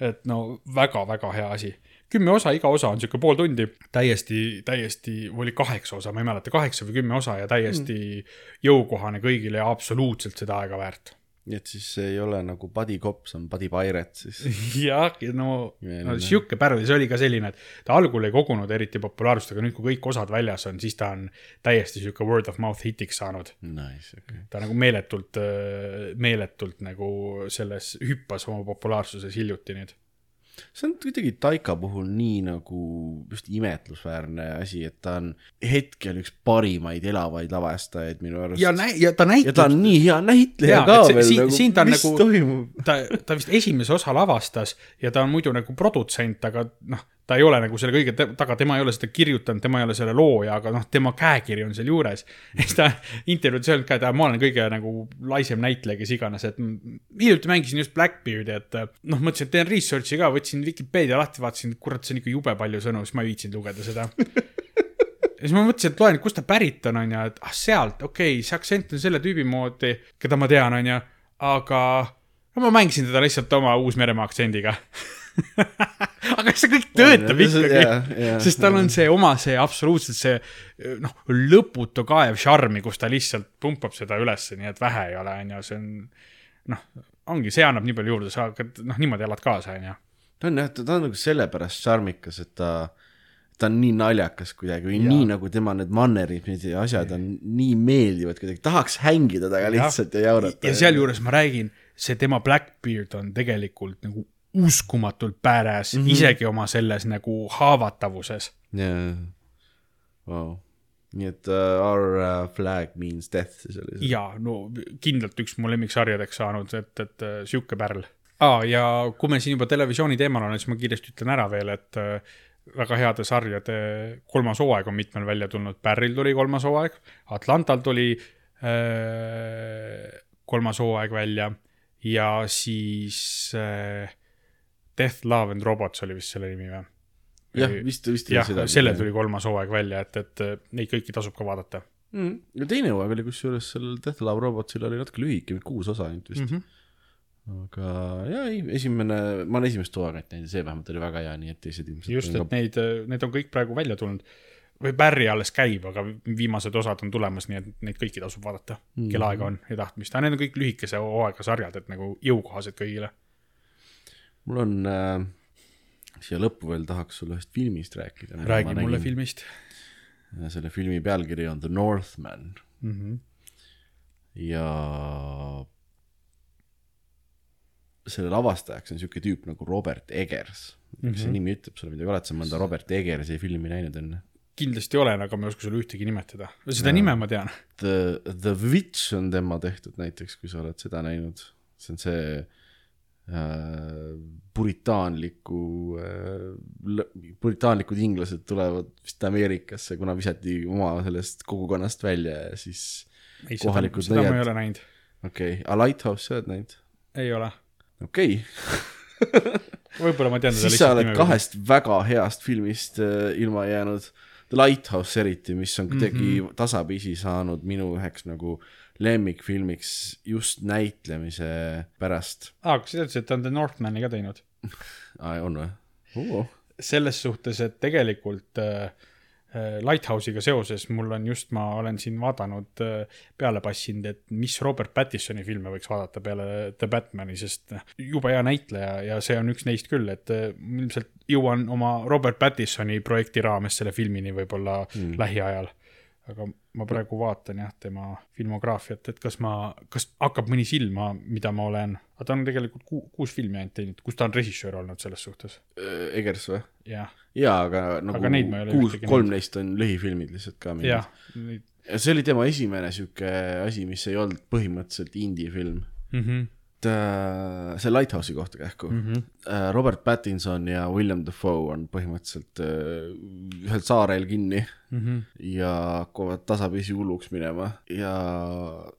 [SPEAKER 2] et no väga-väga hea asi. kümme osa, iga osa on niisugune pool tundi, täiesti, täiesti, või oli kaheksa osa, ma ei mäleta, kaheksa või kümme osa ja täiesti mm. jõukohane kõigile ja absoluutselt seda aega väärt.
[SPEAKER 3] Nii et siis see ei ole nagu Buddy Cop, see on Buddy Pirate siis.
[SPEAKER 2] jah, no,
[SPEAKER 3] Ja,
[SPEAKER 2] no sihuke pärl, see oli ka selline, et ta algul ei kogunud eriti populaarsust, aga nüüd, kui kõik osad väljas on, siis ta on täiesti sihuke word of mouth hitiks saanud.
[SPEAKER 3] Nice, okay..
[SPEAKER 2] ta nagu meeletult, meeletult nagu selles hüppas oma populaarsuses hiljuti nüüd.
[SPEAKER 3] See on kuidagi Taika puhul nii nagu just imetlusväärne asi, et ta on hetkel üks parimaid elavaid lavastajaid minu arust.
[SPEAKER 2] ja näi-, ja ta
[SPEAKER 3] ja
[SPEAKER 2] näitab
[SPEAKER 3] ta on nii hea näitleja ka
[SPEAKER 2] see-
[SPEAKER 3] veel
[SPEAKER 2] siin-
[SPEAKER 3] nagu,
[SPEAKER 2] siin ta
[SPEAKER 3] mis
[SPEAKER 2] nagu-
[SPEAKER 3] toimub?
[SPEAKER 2] ta, ta vist esimese osa lavastas ja ta on muidu nagu produtsent, aga noh, ta ei ole nagu selle kõige taga, tema ei ole seda kirjutanud, tema ei ole selle looja, aga noh, tema käekiri on seal juures. ja siis ta intervjuudes öelnud ka, et ma olen kõige nagu laisem näitleja, kes iganes, et m- hiljuti mängisin just Blackbeardi, et noh, mõtlesin, et teen research'i ka, võtsin Vikipeedia lahti, vaatasin, kurat, see on ikka jube palju sõnu, siis ma ei viitsinud lugeda seda ja siis ma mõtlesin, et loen, kust ta pärit on, onju, et ah sealt, okei okay,, see aktsent on selle tüübi moodi, keda ma tean, onju, aga no ma mängisin teda lihtsalt oma Uus-Meremaa aktsendiga aga see kõik töötab ikkagi. sest tal on see oma see absoluutselt see noh, lõputu kaev šarmi, kus ta lihtsalt pumpab seda ülesse, nii et vähe ei ole, onju, see on noh, ongi, see annab nii palju juurde, sa hakkad noh, niimoodi elad kaasa, onju.
[SPEAKER 3] ta on jah, ta on nagu sellepärast šarmikas, et ta, ta on nii naljakas kuidagi või nii nagu tema need mannerid ja asjad on nii meeldivad kuidagi, tahaks hängida temaga lihtsalt ja jaurata.
[SPEAKER 2] ja sealjuures ma räägin, see tema Blackbeard on tegelikult nagu uskumatult badass mm, -hmm. isegi oma selles nagu haavatavuses.
[SPEAKER 3] jaa, vau. nii et uh, our uh, flag means death siis oli see.
[SPEAKER 2] ja no kindlalt üks mu lemmiksarjadeks saanud, et, et äh, sihuke pärl ah,. ja kui me siin juba televisiooni teemal oleme, siis ma kiiresti ütlen ära veel, et äh, väga heade sarjade kolmas hooaeg on mitmel välja tulnud, Barryl tuli kolmas hooaeg, Atlantal tuli äh, kolmas hooaeg välja ja siis äh, Death, Love and Robots oli vist selle nimi või?
[SPEAKER 3] jah, vist, vist
[SPEAKER 2] jah, sellel tuli kolmas hooaeg välja, et, et äh, neid kõiki tasub ka vaadata
[SPEAKER 3] mm.. ja teine hooaeg oli kusjuures sellel Death Love Robotsil oli natuke lühike, kuus osa ainult vist mm. -hmm. aga jaa, ei, esimene, ma olen esimest hooaega näinud ja see vähemalt oli väga hea, nii et teised ilmselt
[SPEAKER 2] just, et neid, need on kõik praegu välja tulnud. või Barry alles käib, aga viimased osad on tulemas, nii et neid kõiki tasub vaadata mm, -hmm. kel aega on ja tahtmist, aga need on kõik lühikese hooaega sarjad, et nagu jõukohased kõigile.
[SPEAKER 3] Mul on äh, siia lõppu veel tahaks sulle ühest filmist rääkida.
[SPEAKER 2] räägi mulle. filmist
[SPEAKER 3] selle filmi pealkiri on The Northman
[SPEAKER 2] mm. -hmm.
[SPEAKER 3] ja selle lavastajaks on siuke tüüp nagu Robert Eggers mm. -hmm. kas see nimi ütleb sulle midagi, oled sa mõnda Robert Eggersi filmi näinud enne?
[SPEAKER 2] kindlasti olen, aga ma ei oska sulle ühtegi nimetada. seda nime ma tean.
[SPEAKER 3] The, The Witch on tema tehtud näiteks, kui sa oled seda näinud. see on see äh, puritaanliku äh,, puritaanlikud inglased tulevad vist Ameerikasse, kuna visati oma sellest kogukonnast välja ja siis
[SPEAKER 2] ei, seda,
[SPEAKER 3] kohalikud
[SPEAKER 2] seda ma ei ole näinud.
[SPEAKER 3] okei okay., A Lighthouse sa oled näinud?
[SPEAKER 2] ei ole.
[SPEAKER 3] okei okay.,
[SPEAKER 2] võib-olla ma tean
[SPEAKER 3] siis sa oled. kahest väga heast filmist äh, ilma jäänud. The Lighthouse eriti, mis on kuidagi mm. -hmm. tasapisi saanud minu üheks nagu lemmikfilmiks just näitlemise pärast
[SPEAKER 2] aa, kas sa teadsid, et ta on The Northmani ka teinud?
[SPEAKER 3] ah,. on või
[SPEAKER 2] selles suhtes, et tegelikult äh, Lighthouse'iga seoses mul on just, ma olen siin vaadanud äh, peale passinud, et mis Robert Pattisoni filme võiks vaadata peale The Batman'i, sest noh, jube hea näitleja ja see on üks neist küll, et äh, ilmselt jõuan oma Robert Pattisoni projekti raames selle filmini võib-olla mm. lähiajal. aga ma praegu vaatan jah, tema filmograafiat, et kas ma, kas hakkab mõni silma, mida ma olen, aga ta on tegelikult ku, kuus filmi ainult teinud, kus ta on režissöör olnud selles suhtes,
[SPEAKER 3] Egers või?
[SPEAKER 2] jah
[SPEAKER 3] jaa, aga nagu
[SPEAKER 2] Aga
[SPEAKER 3] kuus kolm neist on lühifilmid lihtsalt ka mingid. ja see oli tema esimene sihuke asi, mis ei olnud põhimõtteliselt indie-film.
[SPEAKER 2] mm -hmm.
[SPEAKER 3] See Lighthouse'i kohta kähku mm.
[SPEAKER 2] Mhm.
[SPEAKER 3] -hmm. Robert Pattinson ja William Dafoe on põhimõtteliselt äh, ühel saarel kinni
[SPEAKER 2] Mm -hmm.
[SPEAKER 3] ja hakkavad tasapisi hulluks minema ja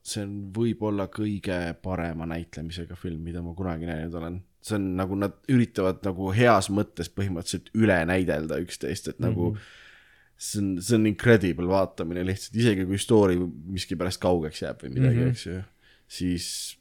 [SPEAKER 3] see on võib-olla kõige parema näitlemisega film, mida ma kunagi näinud olen. see on nagu nad üritavad nagu heas mõttes põhimõtteliselt üle näidelda üksteist, et nagu mm -hmm. see on, see on incredible vaatamine lihtsalt, isegi kui story miskipärast kaugeks jääb või midagi mm, -hmm. eks ju, siis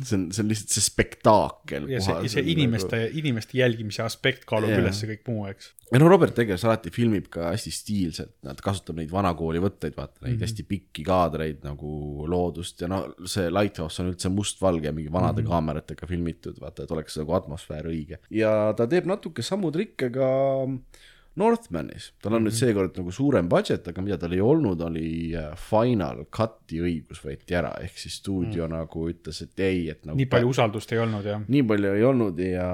[SPEAKER 3] see on, see on lihtsalt see spektaakel.
[SPEAKER 2] ja see, see inimeste nagu..., inimeste jälgimise aspekt kaalub yeah. üles kõik muu, eks.
[SPEAKER 3] ja no Robert Eggers alati filmib ka hästi stiilselt, nad kasutab neid vanakooli võtteid, vaata neid mm -hmm. hästi pikki kaadreid nagu loodust ja no see Lighthouse on üldse mustvalge, mingi vanade mm -hmm. kaameratega filmitud, vaata, et oleks nagu atmosfäär õige. ja ta teeb natuke samu trikke ka Northmanis, tal on mm -hmm. nüüd seekord nagu suurem budget, aga mida tal ei olnud, oli äh, final cut'i õigus võeti ära, ehk siis stuudio mm -hmm. nagu ütles, et ei, et nagu
[SPEAKER 2] nii palju usaldust ei olnud ja.
[SPEAKER 3] nii palju ei olnud ja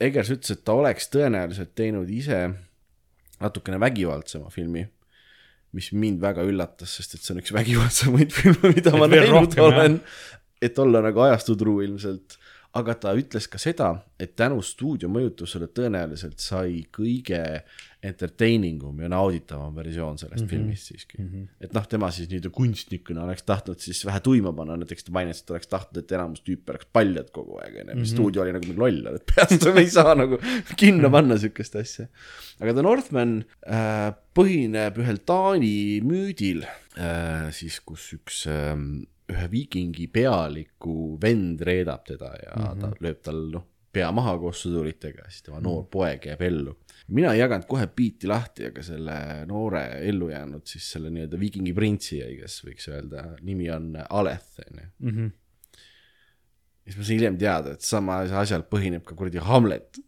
[SPEAKER 3] Egers ütles, et ta oleks tõenäoliselt teinud ise natukene vägivaldsema filmi, mis mind väga üllatas, sest et see on üks vägivaldsemaid filme, mida ma näinud
[SPEAKER 2] jah.
[SPEAKER 3] olen. et olla nagu ajastutru ilmselt, aga ta ütles ka seda, et tänu stuudio mõjutusele tõenäoliselt sai kõige entertaining um ja nauditavam versioon sellest mm -hmm. filmist siiski mm. -hmm. et noh, tema siis nii-öelda kunstnikuna oleks tahtnud siis vähe tuima panna, näiteks ta mainis, et ta oleks tahtnud, et enamus tüüpe oleks paljad kogu aeg, onju, mis stuudio oli nagu mingi loll, et peast me ei saa nagu kinno panna siukest asja. aga The Northman äh, põhineb ühel Taani müüdil äh,, siis kus üks äh, ühe viikingi pealiku vend reedab teda ja mm -hmm. ta lööb tal noh, pea maha koos sõduritega, siis tema noor poeg jääb ellu. mina ei jaganud kohe biiti lahti, aga selle noore ellu jäänud siis selle nii-öelda viikingi printsi, kes võiks öelda, nimi on Aleth, onju. siis ma sain hiljem teada, et sama asjal põhineb ka kuradi Hamlet.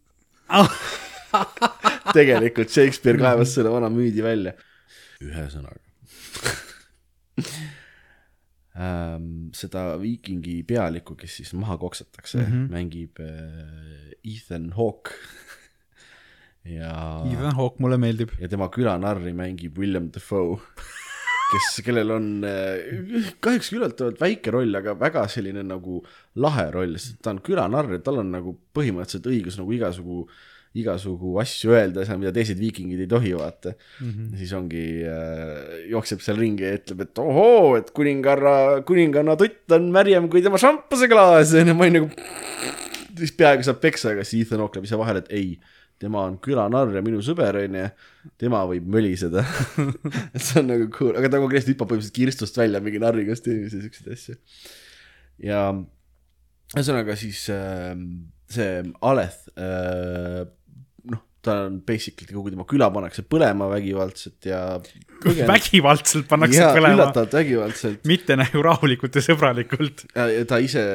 [SPEAKER 3] tegelikult Shakespeare kaevas selle vana müüdi välja. ühesõnaga. seda viikingi pealikku, kes siis maha koksatakse mm, -hmm. mängib äh, Ethan Hawke. ja,
[SPEAKER 2] Ethan Hawke mulle meeldib.
[SPEAKER 3] ja tema külanarri mängib William Defoe, kes, kellel on äh, kahjuks üllatavalt väike roll, aga väga selline nagu lahe roll, sest ta on külanarr ja tal on nagu põhimõtteliselt õigus nagu igasugu igasugu asju öelda, mida teised viikingid ei tohi, vaata mm. -hmm. siis ongi äh,, jookseb seal ringi ja ütleb, et ohoo, et kuningarra, kuninganna tutt on märjem kui tema šampaseklaas, onju, ma olin nagu. siis peaaegu saab peksa, aga siis Ethan Hawke läheb ise vahele, et ei, tema on külanarr ja minu sõber, onju. tema võib möliseda et see on nagu cool, aga ta konkreetselt hüppab põhimõtteliselt kirstust välja mingi narri kostüümis ja siukseid asju. ja ühesõnaga siis äh, see Aleth äh,, ta on basically kogu tema küla pannakse põlema vägivaldselt ja.
[SPEAKER 2] vägivaldselt pannakse
[SPEAKER 3] jaa,
[SPEAKER 2] põlema,
[SPEAKER 3] üllatavalt vägivaldselt
[SPEAKER 2] mitte nagu rahulikult ja sõbralikult.
[SPEAKER 3] ja, ja ta ise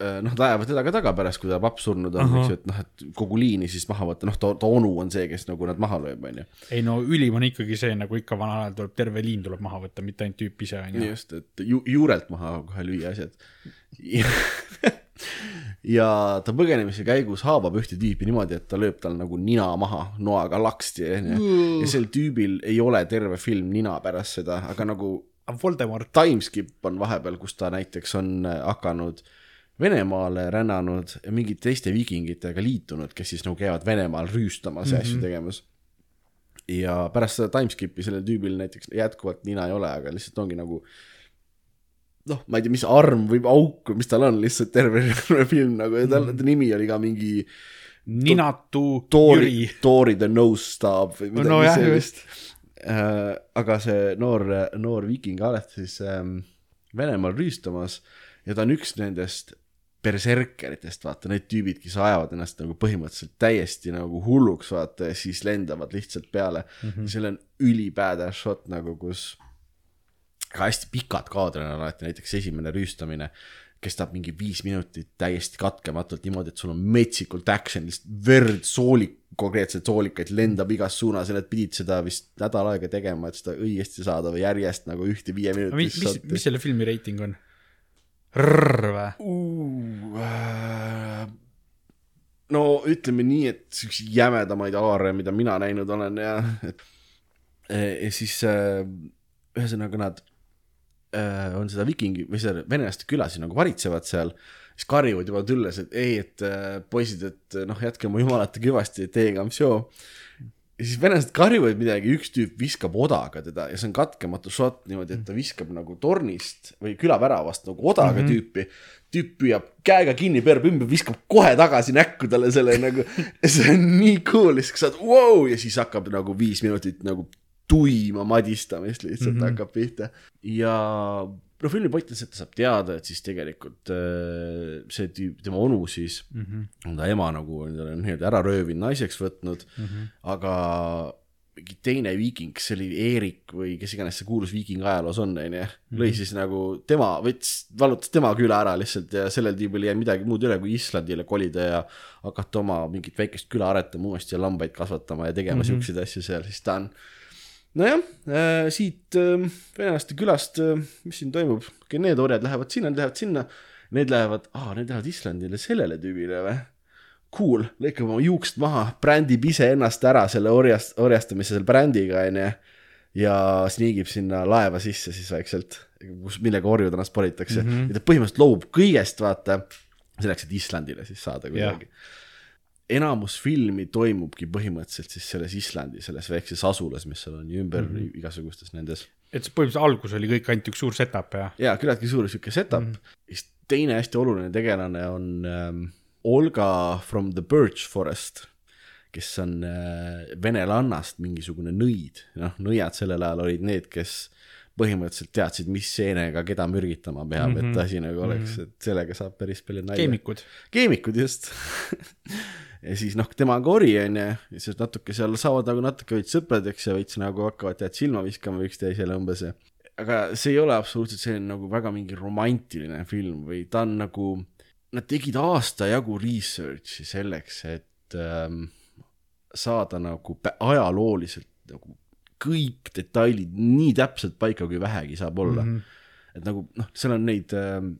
[SPEAKER 3] noh, nad ajavad teda ka taga pärast, kui ta papp surnud on, eks ju, et noh, et kogu liini siis maha võtta, noh, ta, ta onu on see, kes nagu nad maha lööb, onju.
[SPEAKER 2] ei no ülim on ikkagi see, nagu ikka vanal ajal tuleb terve liin tuleb maha võtta, mitte ainult tüüp ise onju.
[SPEAKER 3] just, et ju, juurelt maha kohe lüüa asjad. ja ta põgenemise käigus haavab ühte tüüpi niimoodi, et ta lööb tal nagu nina maha noaga laksti, onju. ja sel tüübil ei ole terve film nina pärast seda, aga nagu
[SPEAKER 2] Voldemort,
[SPEAKER 3] timeskip on vahepeal, kus ta näiteks on äh, hakanud Venemaale rännanud ja mingite teiste viikingitega liitunud, kes siis nagu käivad Venemaal rüüstamas ja mm -hmm. asju tegemas. ja pärast seda timeskip'i sellel tüübil näiteks jätkuvalt nina ei ole, aga lihtsalt ongi nagu noh, ma ei tea, mis arm või auk või mis tal on, lihtsalt terve, film nagu ja tal mm nimi oli ka mingi
[SPEAKER 2] ninatu
[SPEAKER 3] Tori Tori the Nose Stab või midagi
[SPEAKER 2] no
[SPEAKER 3] sellist äh,. aga see noor, noor viiking Aleth siis ähm, Venemaal rüüstamas ja ta on üks nendest berserkeritest, vaata need tüübid, kes ajavad ennast nagu põhimõtteliselt täiesti nagu hulluks, vaata ja siis lendavad lihtsalt peale mm. -hmm. seal on ülibadass shot nagu, kus ka hästi pikad kaadrid on alati, näiteks esimene rüüstamine kestab mingi viis minutit täiesti katkematult niimoodi, et sul on metsikult action, lihtsalt verd, soolik, konkreetselt soolikaid lendab igas suunas ja nad pidid seda vist nädal aega tegema, et seda õiesti saada või järjest nagu ühte viie
[SPEAKER 2] mis,
[SPEAKER 3] minutit
[SPEAKER 2] mis, mis selle filmi reiting on? R või?
[SPEAKER 3] uh,. no ütleme nii, et siukseid jämedamaid aare, mida mina näinud olen ja, et ja siis äh, ühesõnaga nad äh, on seda vikingi või seda venelaste külasid nagu varitsevad seal, siis karjuvad juba tulles, et ei, et äh, poisid, et noh, jätke oma jumalate kõvasti, teiega on show. ja siis venelased karjuvad midagi, üks tüüp viskab odaga teda ja see on katkematu shot niimoodi, et ta viskab nagu tornist või külaväravast nagu odaga mm -hmm. tüüpi. tüüp püüab käega kinni, pöörab ümber, viskab kohe tagasi näkku talle selle nagu, see on nii cool, siis sa oled wow! ja siis hakkab nagu viis minutit nagu tuima madistamist lihtsalt mm -hmm. hakkab pihta ja no filmi point on see, et ta saab teada, et siis tegelikult äh, see tüüp, tema onu siis mm -hmm. on ta ema nagu endale nii-öelda ära röövinud, naiseks võtnud mm, -hmm. aga mingi teine viiking, see oli Eerik või kes iganes see kuulus viiking ajaloos on, onju, lõi siis nagu tema, võttis, vallutas tema küla ära lihtsalt ja sellel tüübil ei jäänud midagi muud üle, kui Islandile kolida ja hakata oma mingit väikest küla aretama uuesti ja lambaid kasvatama ja tegema mm -hmm. siukseid asju seal, siis ta on nojah äh,, siit äh, venelaste külast äh,, mis siin toimub, need orjad lähevad sinna, need lähevad sinna, need lähevad, aa, need lähevad Islandile sellele tüübile või? Cool, lõikab oma juukst maha, brändib iseennast ära selle orjast, orjastamise selle brändiga, onju. ja sniigib sinna laeva sisse siis vaikselt, kus, millega orju transporditakse mm. -hmm. ja ta põhimõtteliselt loobub kõigest, vaata. selleks, et Islandile siis saada kuidagi. Enamus filmi toimubki põhimõtteliselt siis selles Islandi, selles väikses asulas, mis seal on ja ümber mm -hmm. igasugustes nendes
[SPEAKER 2] et see põhimõtteliselt algus oli kõik ainult üks suur setup ja
[SPEAKER 3] jaa, küllaltki suur sihuke setup mm. -hmm. siis teine hästi oluline tegelane on ähm, Olga from the Birch Forest, kes on äh, venelannast mingisugune nõid, noh, nõiad sellel ajal olid need, kes põhimõtteliselt teadsid, mis seenega keda mürgitama peab mm, -hmm. et asi nagu oleks, et sellega saab päris palju nalja.
[SPEAKER 2] keemikud.
[SPEAKER 3] keemikud just ja siis noh, temaga ori on ju, ja siis natuke seal saavad nagu natuke veits sõpradeks ja veits nagu hakkavad tead silma viskama üksteisele umbes aga see ei ole absoluutselt selline nagu väga mingi romantiline film või ta on nagu, nad tegid aasta jagu research'i selleks, et ähm, saada nagu ajalooliselt nagu kõik detailid nii täpselt paika, kui vähegi saab olla mm. -hmm. et nagu noh, seal on neid ähm,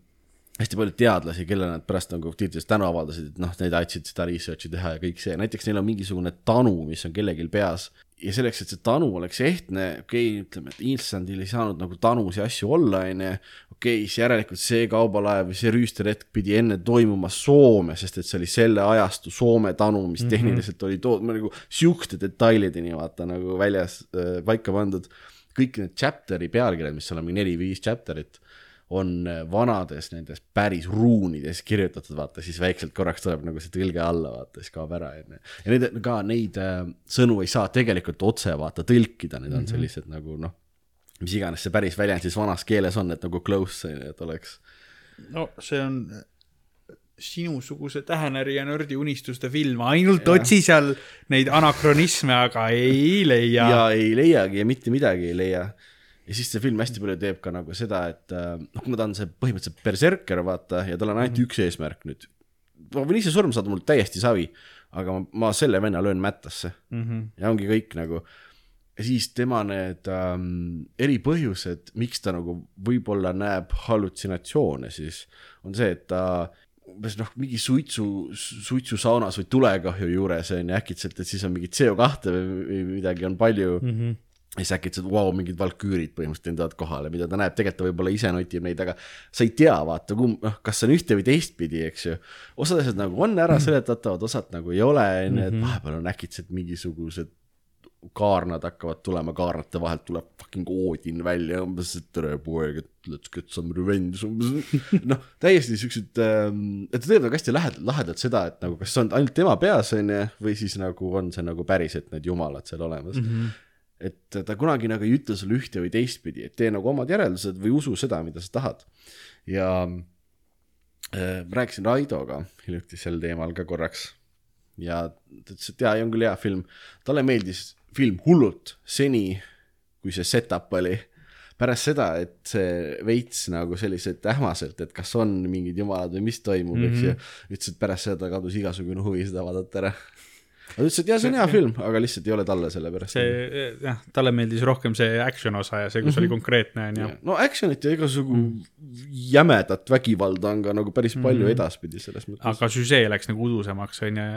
[SPEAKER 3] hästi palju teadlasi, kellele nad pärast nagu Twitteris tänu avaldasid, et noh, need aitasid seda research'i teha ja kõik see, näiteks neil on mingisugune tanu, mis on kellelgi peas ja selleks, et see tanu oleks ehtne, okei okay,, ütleme, et Islandil ei saanud nagu tanusid asju olla, onju, okei okay,, siis järelikult see kaubalaev või see rüüsterhetk pidi enne toimuma Soome, sest et see oli selle ajastu Soome tanu, mis mm -hmm. tehniliselt oli toodud, nagu siukeste detailideni vaata nagu väljas äh, paika pandud. kõik need chapter'i pealkirjad, mis seal on mingi neli-viis chapter'it, on äh, vanades nendes päris ruunides kirjutatud, vaata siis väikselt korraks tuleb nagu see tõlge alla, vaata siis kaob ära, onju. ja neid ka neid äh, sõnu ei saa tegelikult otse vaata tõlkida, need on sellised nagu noh, mis iganes see päris väljend siis vanas keeles on, et nagu close et oleks.
[SPEAKER 2] no see on sinusuguse tähenärija nördi unistuste film, ainult otsi seal neid anakronisme, aga ei leia
[SPEAKER 3] ja ei leiagi ja mitte midagi ei leia. Ja siis see film hästi palju teeb ka nagu seda, et äh, noh, kuna ta on see põhimõtteliselt berserker, vaata, ja tal on ainult üks eesmärk nüüd. ma võin ise surma saada, mul täiesti savi, aga ma, ma selle venna löön mättasse mm. -hmm. ja ongi kõik nagu. ja siis tema need ähm, eripõhjused, miks ta nagu võib-olla näeb hallutsinatsioone, siis on see, et ta umbes noh, mingi suitsu, suitsusaunas või tulekahju juures on ju äkitselt, et siis on mingi CO2 või, või midagi on palju mm. -hmm ja siis äkitselt, vau, mingid valküürid põhimõtteliselt lendavad kohale, mida ta näeb, tegelikult ta võib-olla ise notib neid, aga sa ei tea, vaata, kumb, noh, kas see on ühte või teistpidi, eks ju. osad asjad nagu on ära seletatavad, osad nagu ei ole, onju, et vahepeal on äkitselt mingisugused kaarnad hakkavad tulema, kaarnate vahelt tuleb fucking Odin välja umbes, et tere poeg, et let's get some revenge umbes. noh, täiesti siuksed ähm,, et ta teeb nagu hästi lahedalt, lahedalt seda, et nagu kas see on ainult tema peas onju, või siis nagu on see nagu päriselt need jumalad seal olemas mm. -hmm et ta kunagi nagu ei ütle sulle ühte või teistpidi, et tee nagu omad järeldused või usu seda, mida sa tahad. ja äh, rääkisin Raidoga hiljuti sel teemal ka korraks ja ta ütles, et jaa, on küll hea film. talle meeldis film hullult seni, kui see setup oli. pärast seda, et see veits nagu selliselt ähmaselt, et kas on mingid jumalad või mis toimub mm, -hmm. eks ju. ütles, et pärast seda kadus igasugune huvi seda vaadata ära. Ta ütles, et jaa, see on hea film, aga lihtsalt ei ole talle sellepärast.
[SPEAKER 2] see jah, talle meeldis rohkem see action osa ja see, kus mm -hmm. oli konkreetne onju.
[SPEAKER 3] no action'it ja igasugu mm. jämedat vägivalda on ka nagu päris palju mm. edaspidi selles mõttes.
[SPEAKER 2] aga süžee läks nagu udusemaks onju,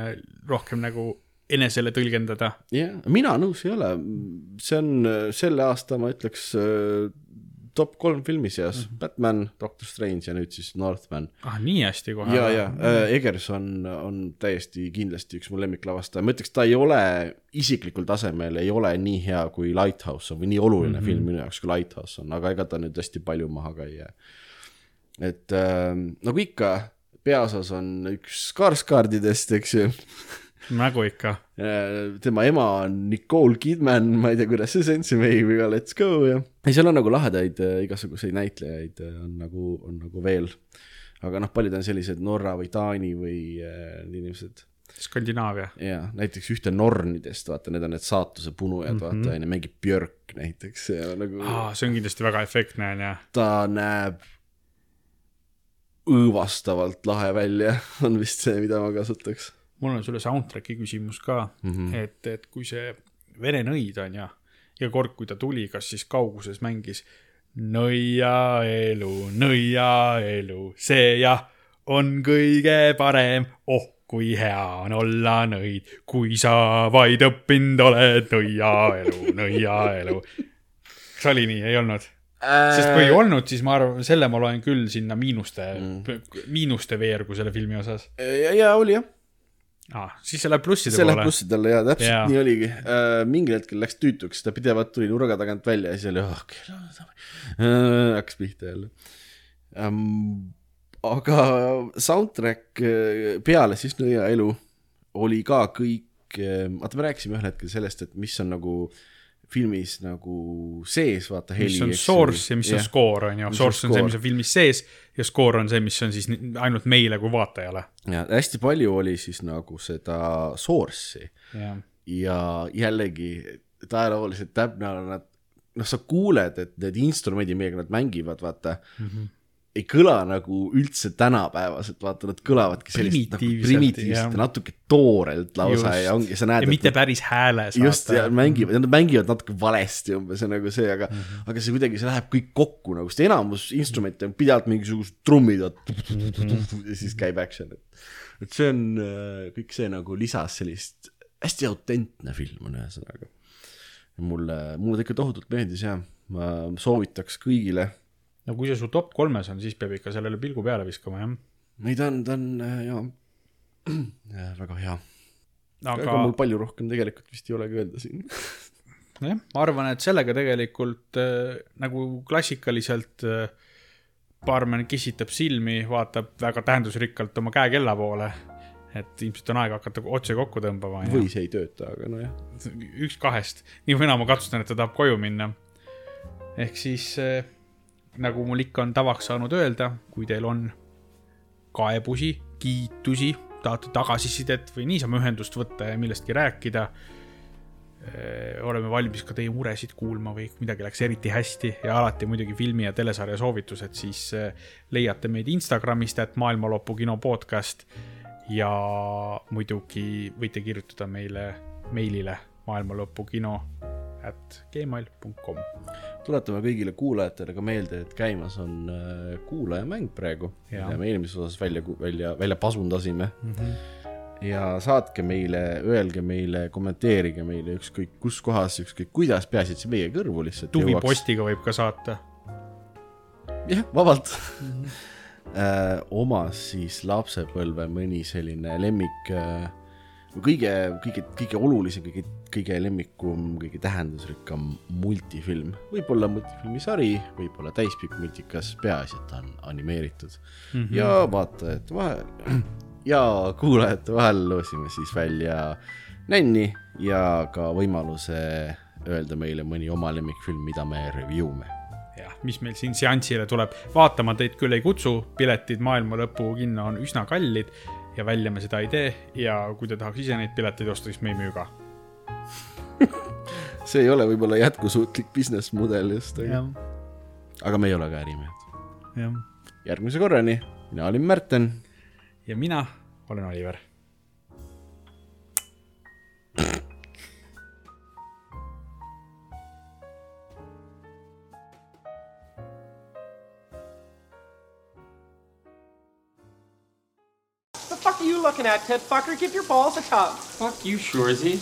[SPEAKER 2] rohkem nagu enesele tõlgendada.
[SPEAKER 3] jah, mina nõus ei ole, see on selle aasta, ma ütleks top kolm filmi seas mm, -hmm. Batman, Doctor Strange ja nüüd siis Northman.
[SPEAKER 2] ah, nii hästi kohe.
[SPEAKER 3] ja, ja äh, Eggers on, on täiesti kindlasti üks mu lemmiklavastaja, ma ütleks, ta ei ole isiklikul tasemel ei ole nii hea kui Lighthouse on või nii oluline mm -hmm. film minu jaoks kui Lighthouse on, aga ega ta nüüd hästi palju maha ka ei jää. et äh, nagu ikka, peaosas on üks Skarsgårdidest, eks ju
[SPEAKER 2] nagu ikka.
[SPEAKER 3] tema ema on Nicole Kidman, ma ei tea, kuidas see sensi aga let's go ja. ei, seal on nagu lahedaid äh, igasuguseid näitlejaid äh, on nagu, on nagu veel. aga noh, paljud on sellised Norra või Taani või äh, inimesed.
[SPEAKER 2] Skandinaavia.
[SPEAKER 3] ja näiteks ühte Nornidest, vaata, need on need saatuse punujad mm, -hmm. vaata, onju, mängib Björk näiteks ja nagu
[SPEAKER 2] aa, see on kindlasti väga efektne onju.
[SPEAKER 3] ta näeb õõvastavalt lahe välja, on vist see, mida ma kasutaks.
[SPEAKER 2] Mul on sulle soundtrack'i küsimus ka mm, -hmm. et, et kui see Vene nõid on ja, ja kord, kui ta tuli, kas siis kauguses mängis nõiaelu, nõiaelu, see jah, on kõige parem, oh kui hea on olla nõid, kui sa vaid õppinud oled nõiaelu, nõiaelu. kas oli nii, ei olnud? sest kui ei olnud, siis ma arvan, selle ma loen küll sinna miinuste mm., miinuste veergu selle filmi osas
[SPEAKER 3] ja, ja oli jah,
[SPEAKER 2] ah,. siis see läheb plusside
[SPEAKER 3] see läheb
[SPEAKER 2] poole.
[SPEAKER 3] plussidele ja täpselt yeah. nii oligi äh,. mingil hetkel läks tüütuks, ta pidevalt tuli nurga tagant välja ja siis oli oh,, okei okay,, hakkas pihta jälle um,. aga soundtrack äh, peale siis Nõia elu oli ka kõik, vaata, me rääkisime ühel hetkel sellest, et mis on nagu filmis nagu sees, vaata heli.
[SPEAKER 2] mis on source ja mis on score, on ju. Source on see, mis on filmis sees ja score on see, mis on siis ainult meile kui vaatajale.
[SPEAKER 3] ja hästi palju oli siis nagu seda source'i
[SPEAKER 2] jah,
[SPEAKER 3] ja jällegi, et ajalooliselt täpne on nad, noh, sa kuuled, et need instrumendid, millega nad mängivad, vaata mm. -hmm. Ei kõla nagu üldse tänapäevaselt, vaata, nad kõlavadki sellist nagu
[SPEAKER 2] Primitiivselt,
[SPEAKER 3] ja natuke toorelt lausa
[SPEAKER 2] Just.
[SPEAKER 3] ja ongi, sa näed,
[SPEAKER 2] ja mitte päris hääles.
[SPEAKER 3] just ja mängivad, nad mängivad natuke valesti umbes ja nagu see, aga mm. -hmm. aga see kuidagi, see läheb kõik kokku nagu, sest enamus instrumente on pidevalt mingisugused trummid ja, ja siis käib action, et, et see on äh, kõik see nagu lisas sellist hästi autentne film on ühesõnaga. mulle, mulle ta ikka tohutult meeldis ja ma soovitaks kõigile.
[SPEAKER 2] No kui see su top kolmes on, siis peab ikka sellele pilgu peale viskama, jah.
[SPEAKER 3] ei, ta on, ta on äh, jaa ja,, väga hea. aga
[SPEAKER 2] aga
[SPEAKER 3] mul palju rohkem tegelikult vist ei olegi öelda siin.
[SPEAKER 2] jah, ma arvan, et sellega tegelikult äh, nagu klassikaliselt äh, baarmen kissitab silmi, vaatab väga tähendusrikkalt oma käekella poole, et ilmselt on aeg hakata otse kokku tõmbama.
[SPEAKER 3] või see ei tööta, aga nojah.
[SPEAKER 2] üks kahest, nii või naa ma kahtlustan, et ta tahab koju minna. ehk siis äh, nagu mul ikka on tavaks saanud öelda, kui teil on kaebusi, kiitusi, tahate tagasisidet või niisama ühendust võtta ja millestki rääkida. oleme valmis ka teie muresid kuulma või kui midagi läks eriti hästi ja alati muidugi filmi ja telesarja soovitused, siis äh, leiate meid Instagramist, et maailmalõpu kino podcast ja muidugi võite kirjutada meile meilile maailmalõpukino at gmail.com.
[SPEAKER 3] Tuletame kõigile kuulajatele ka meelde, et käimas on äh, kuulajamäng praegu, mida me eelmises osas välja, välja, välja pasundasime mm. -hmm. ja saatke meile, öelge meile, kommenteerige meile ükskõik kus kohas, ükskõik kuidas, peaasi, et see meie kõrvu lihtsalt
[SPEAKER 2] tuvipostiga võib ka saata.
[SPEAKER 3] jah, vabalt mm. -hmm. omas siis lapsepõlve mõni selline lemmik, kõige, kõige, kõige olulisem, kõige, kõige lemmikum, kõige tähendusrikkam multifilm, võib-olla multifilmisari, võib-olla täispikk multikas, peaasi, et ta on animeeritud mm. -hmm. ja vaatajate vahel ja kuulajate vahel loosime siis välja nänni ja ka võimaluse öelda meile mõni oma lemmikfilm, mida me review me
[SPEAKER 2] jah, mis meil siin seansile tuleb, vaatama teid küll ei kutsu, piletid maailma lõpu kinno on üsna kallid ja välja me seda ei tee ja kui te tahaks ise neid pileteid osta, siis me ei müü ka.
[SPEAKER 3] see ei ole võib-olla jätkusuutlik business mudel just, aga, aga me ei ole ka ärimehed. järgmise korrani, mina olin Märten.
[SPEAKER 2] ja mina olen Oliver.
[SPEAKER 6] Looking at, Ted fucker? Give your balls a tug.
[SPEAKER 5] Fuck you, Shorzy.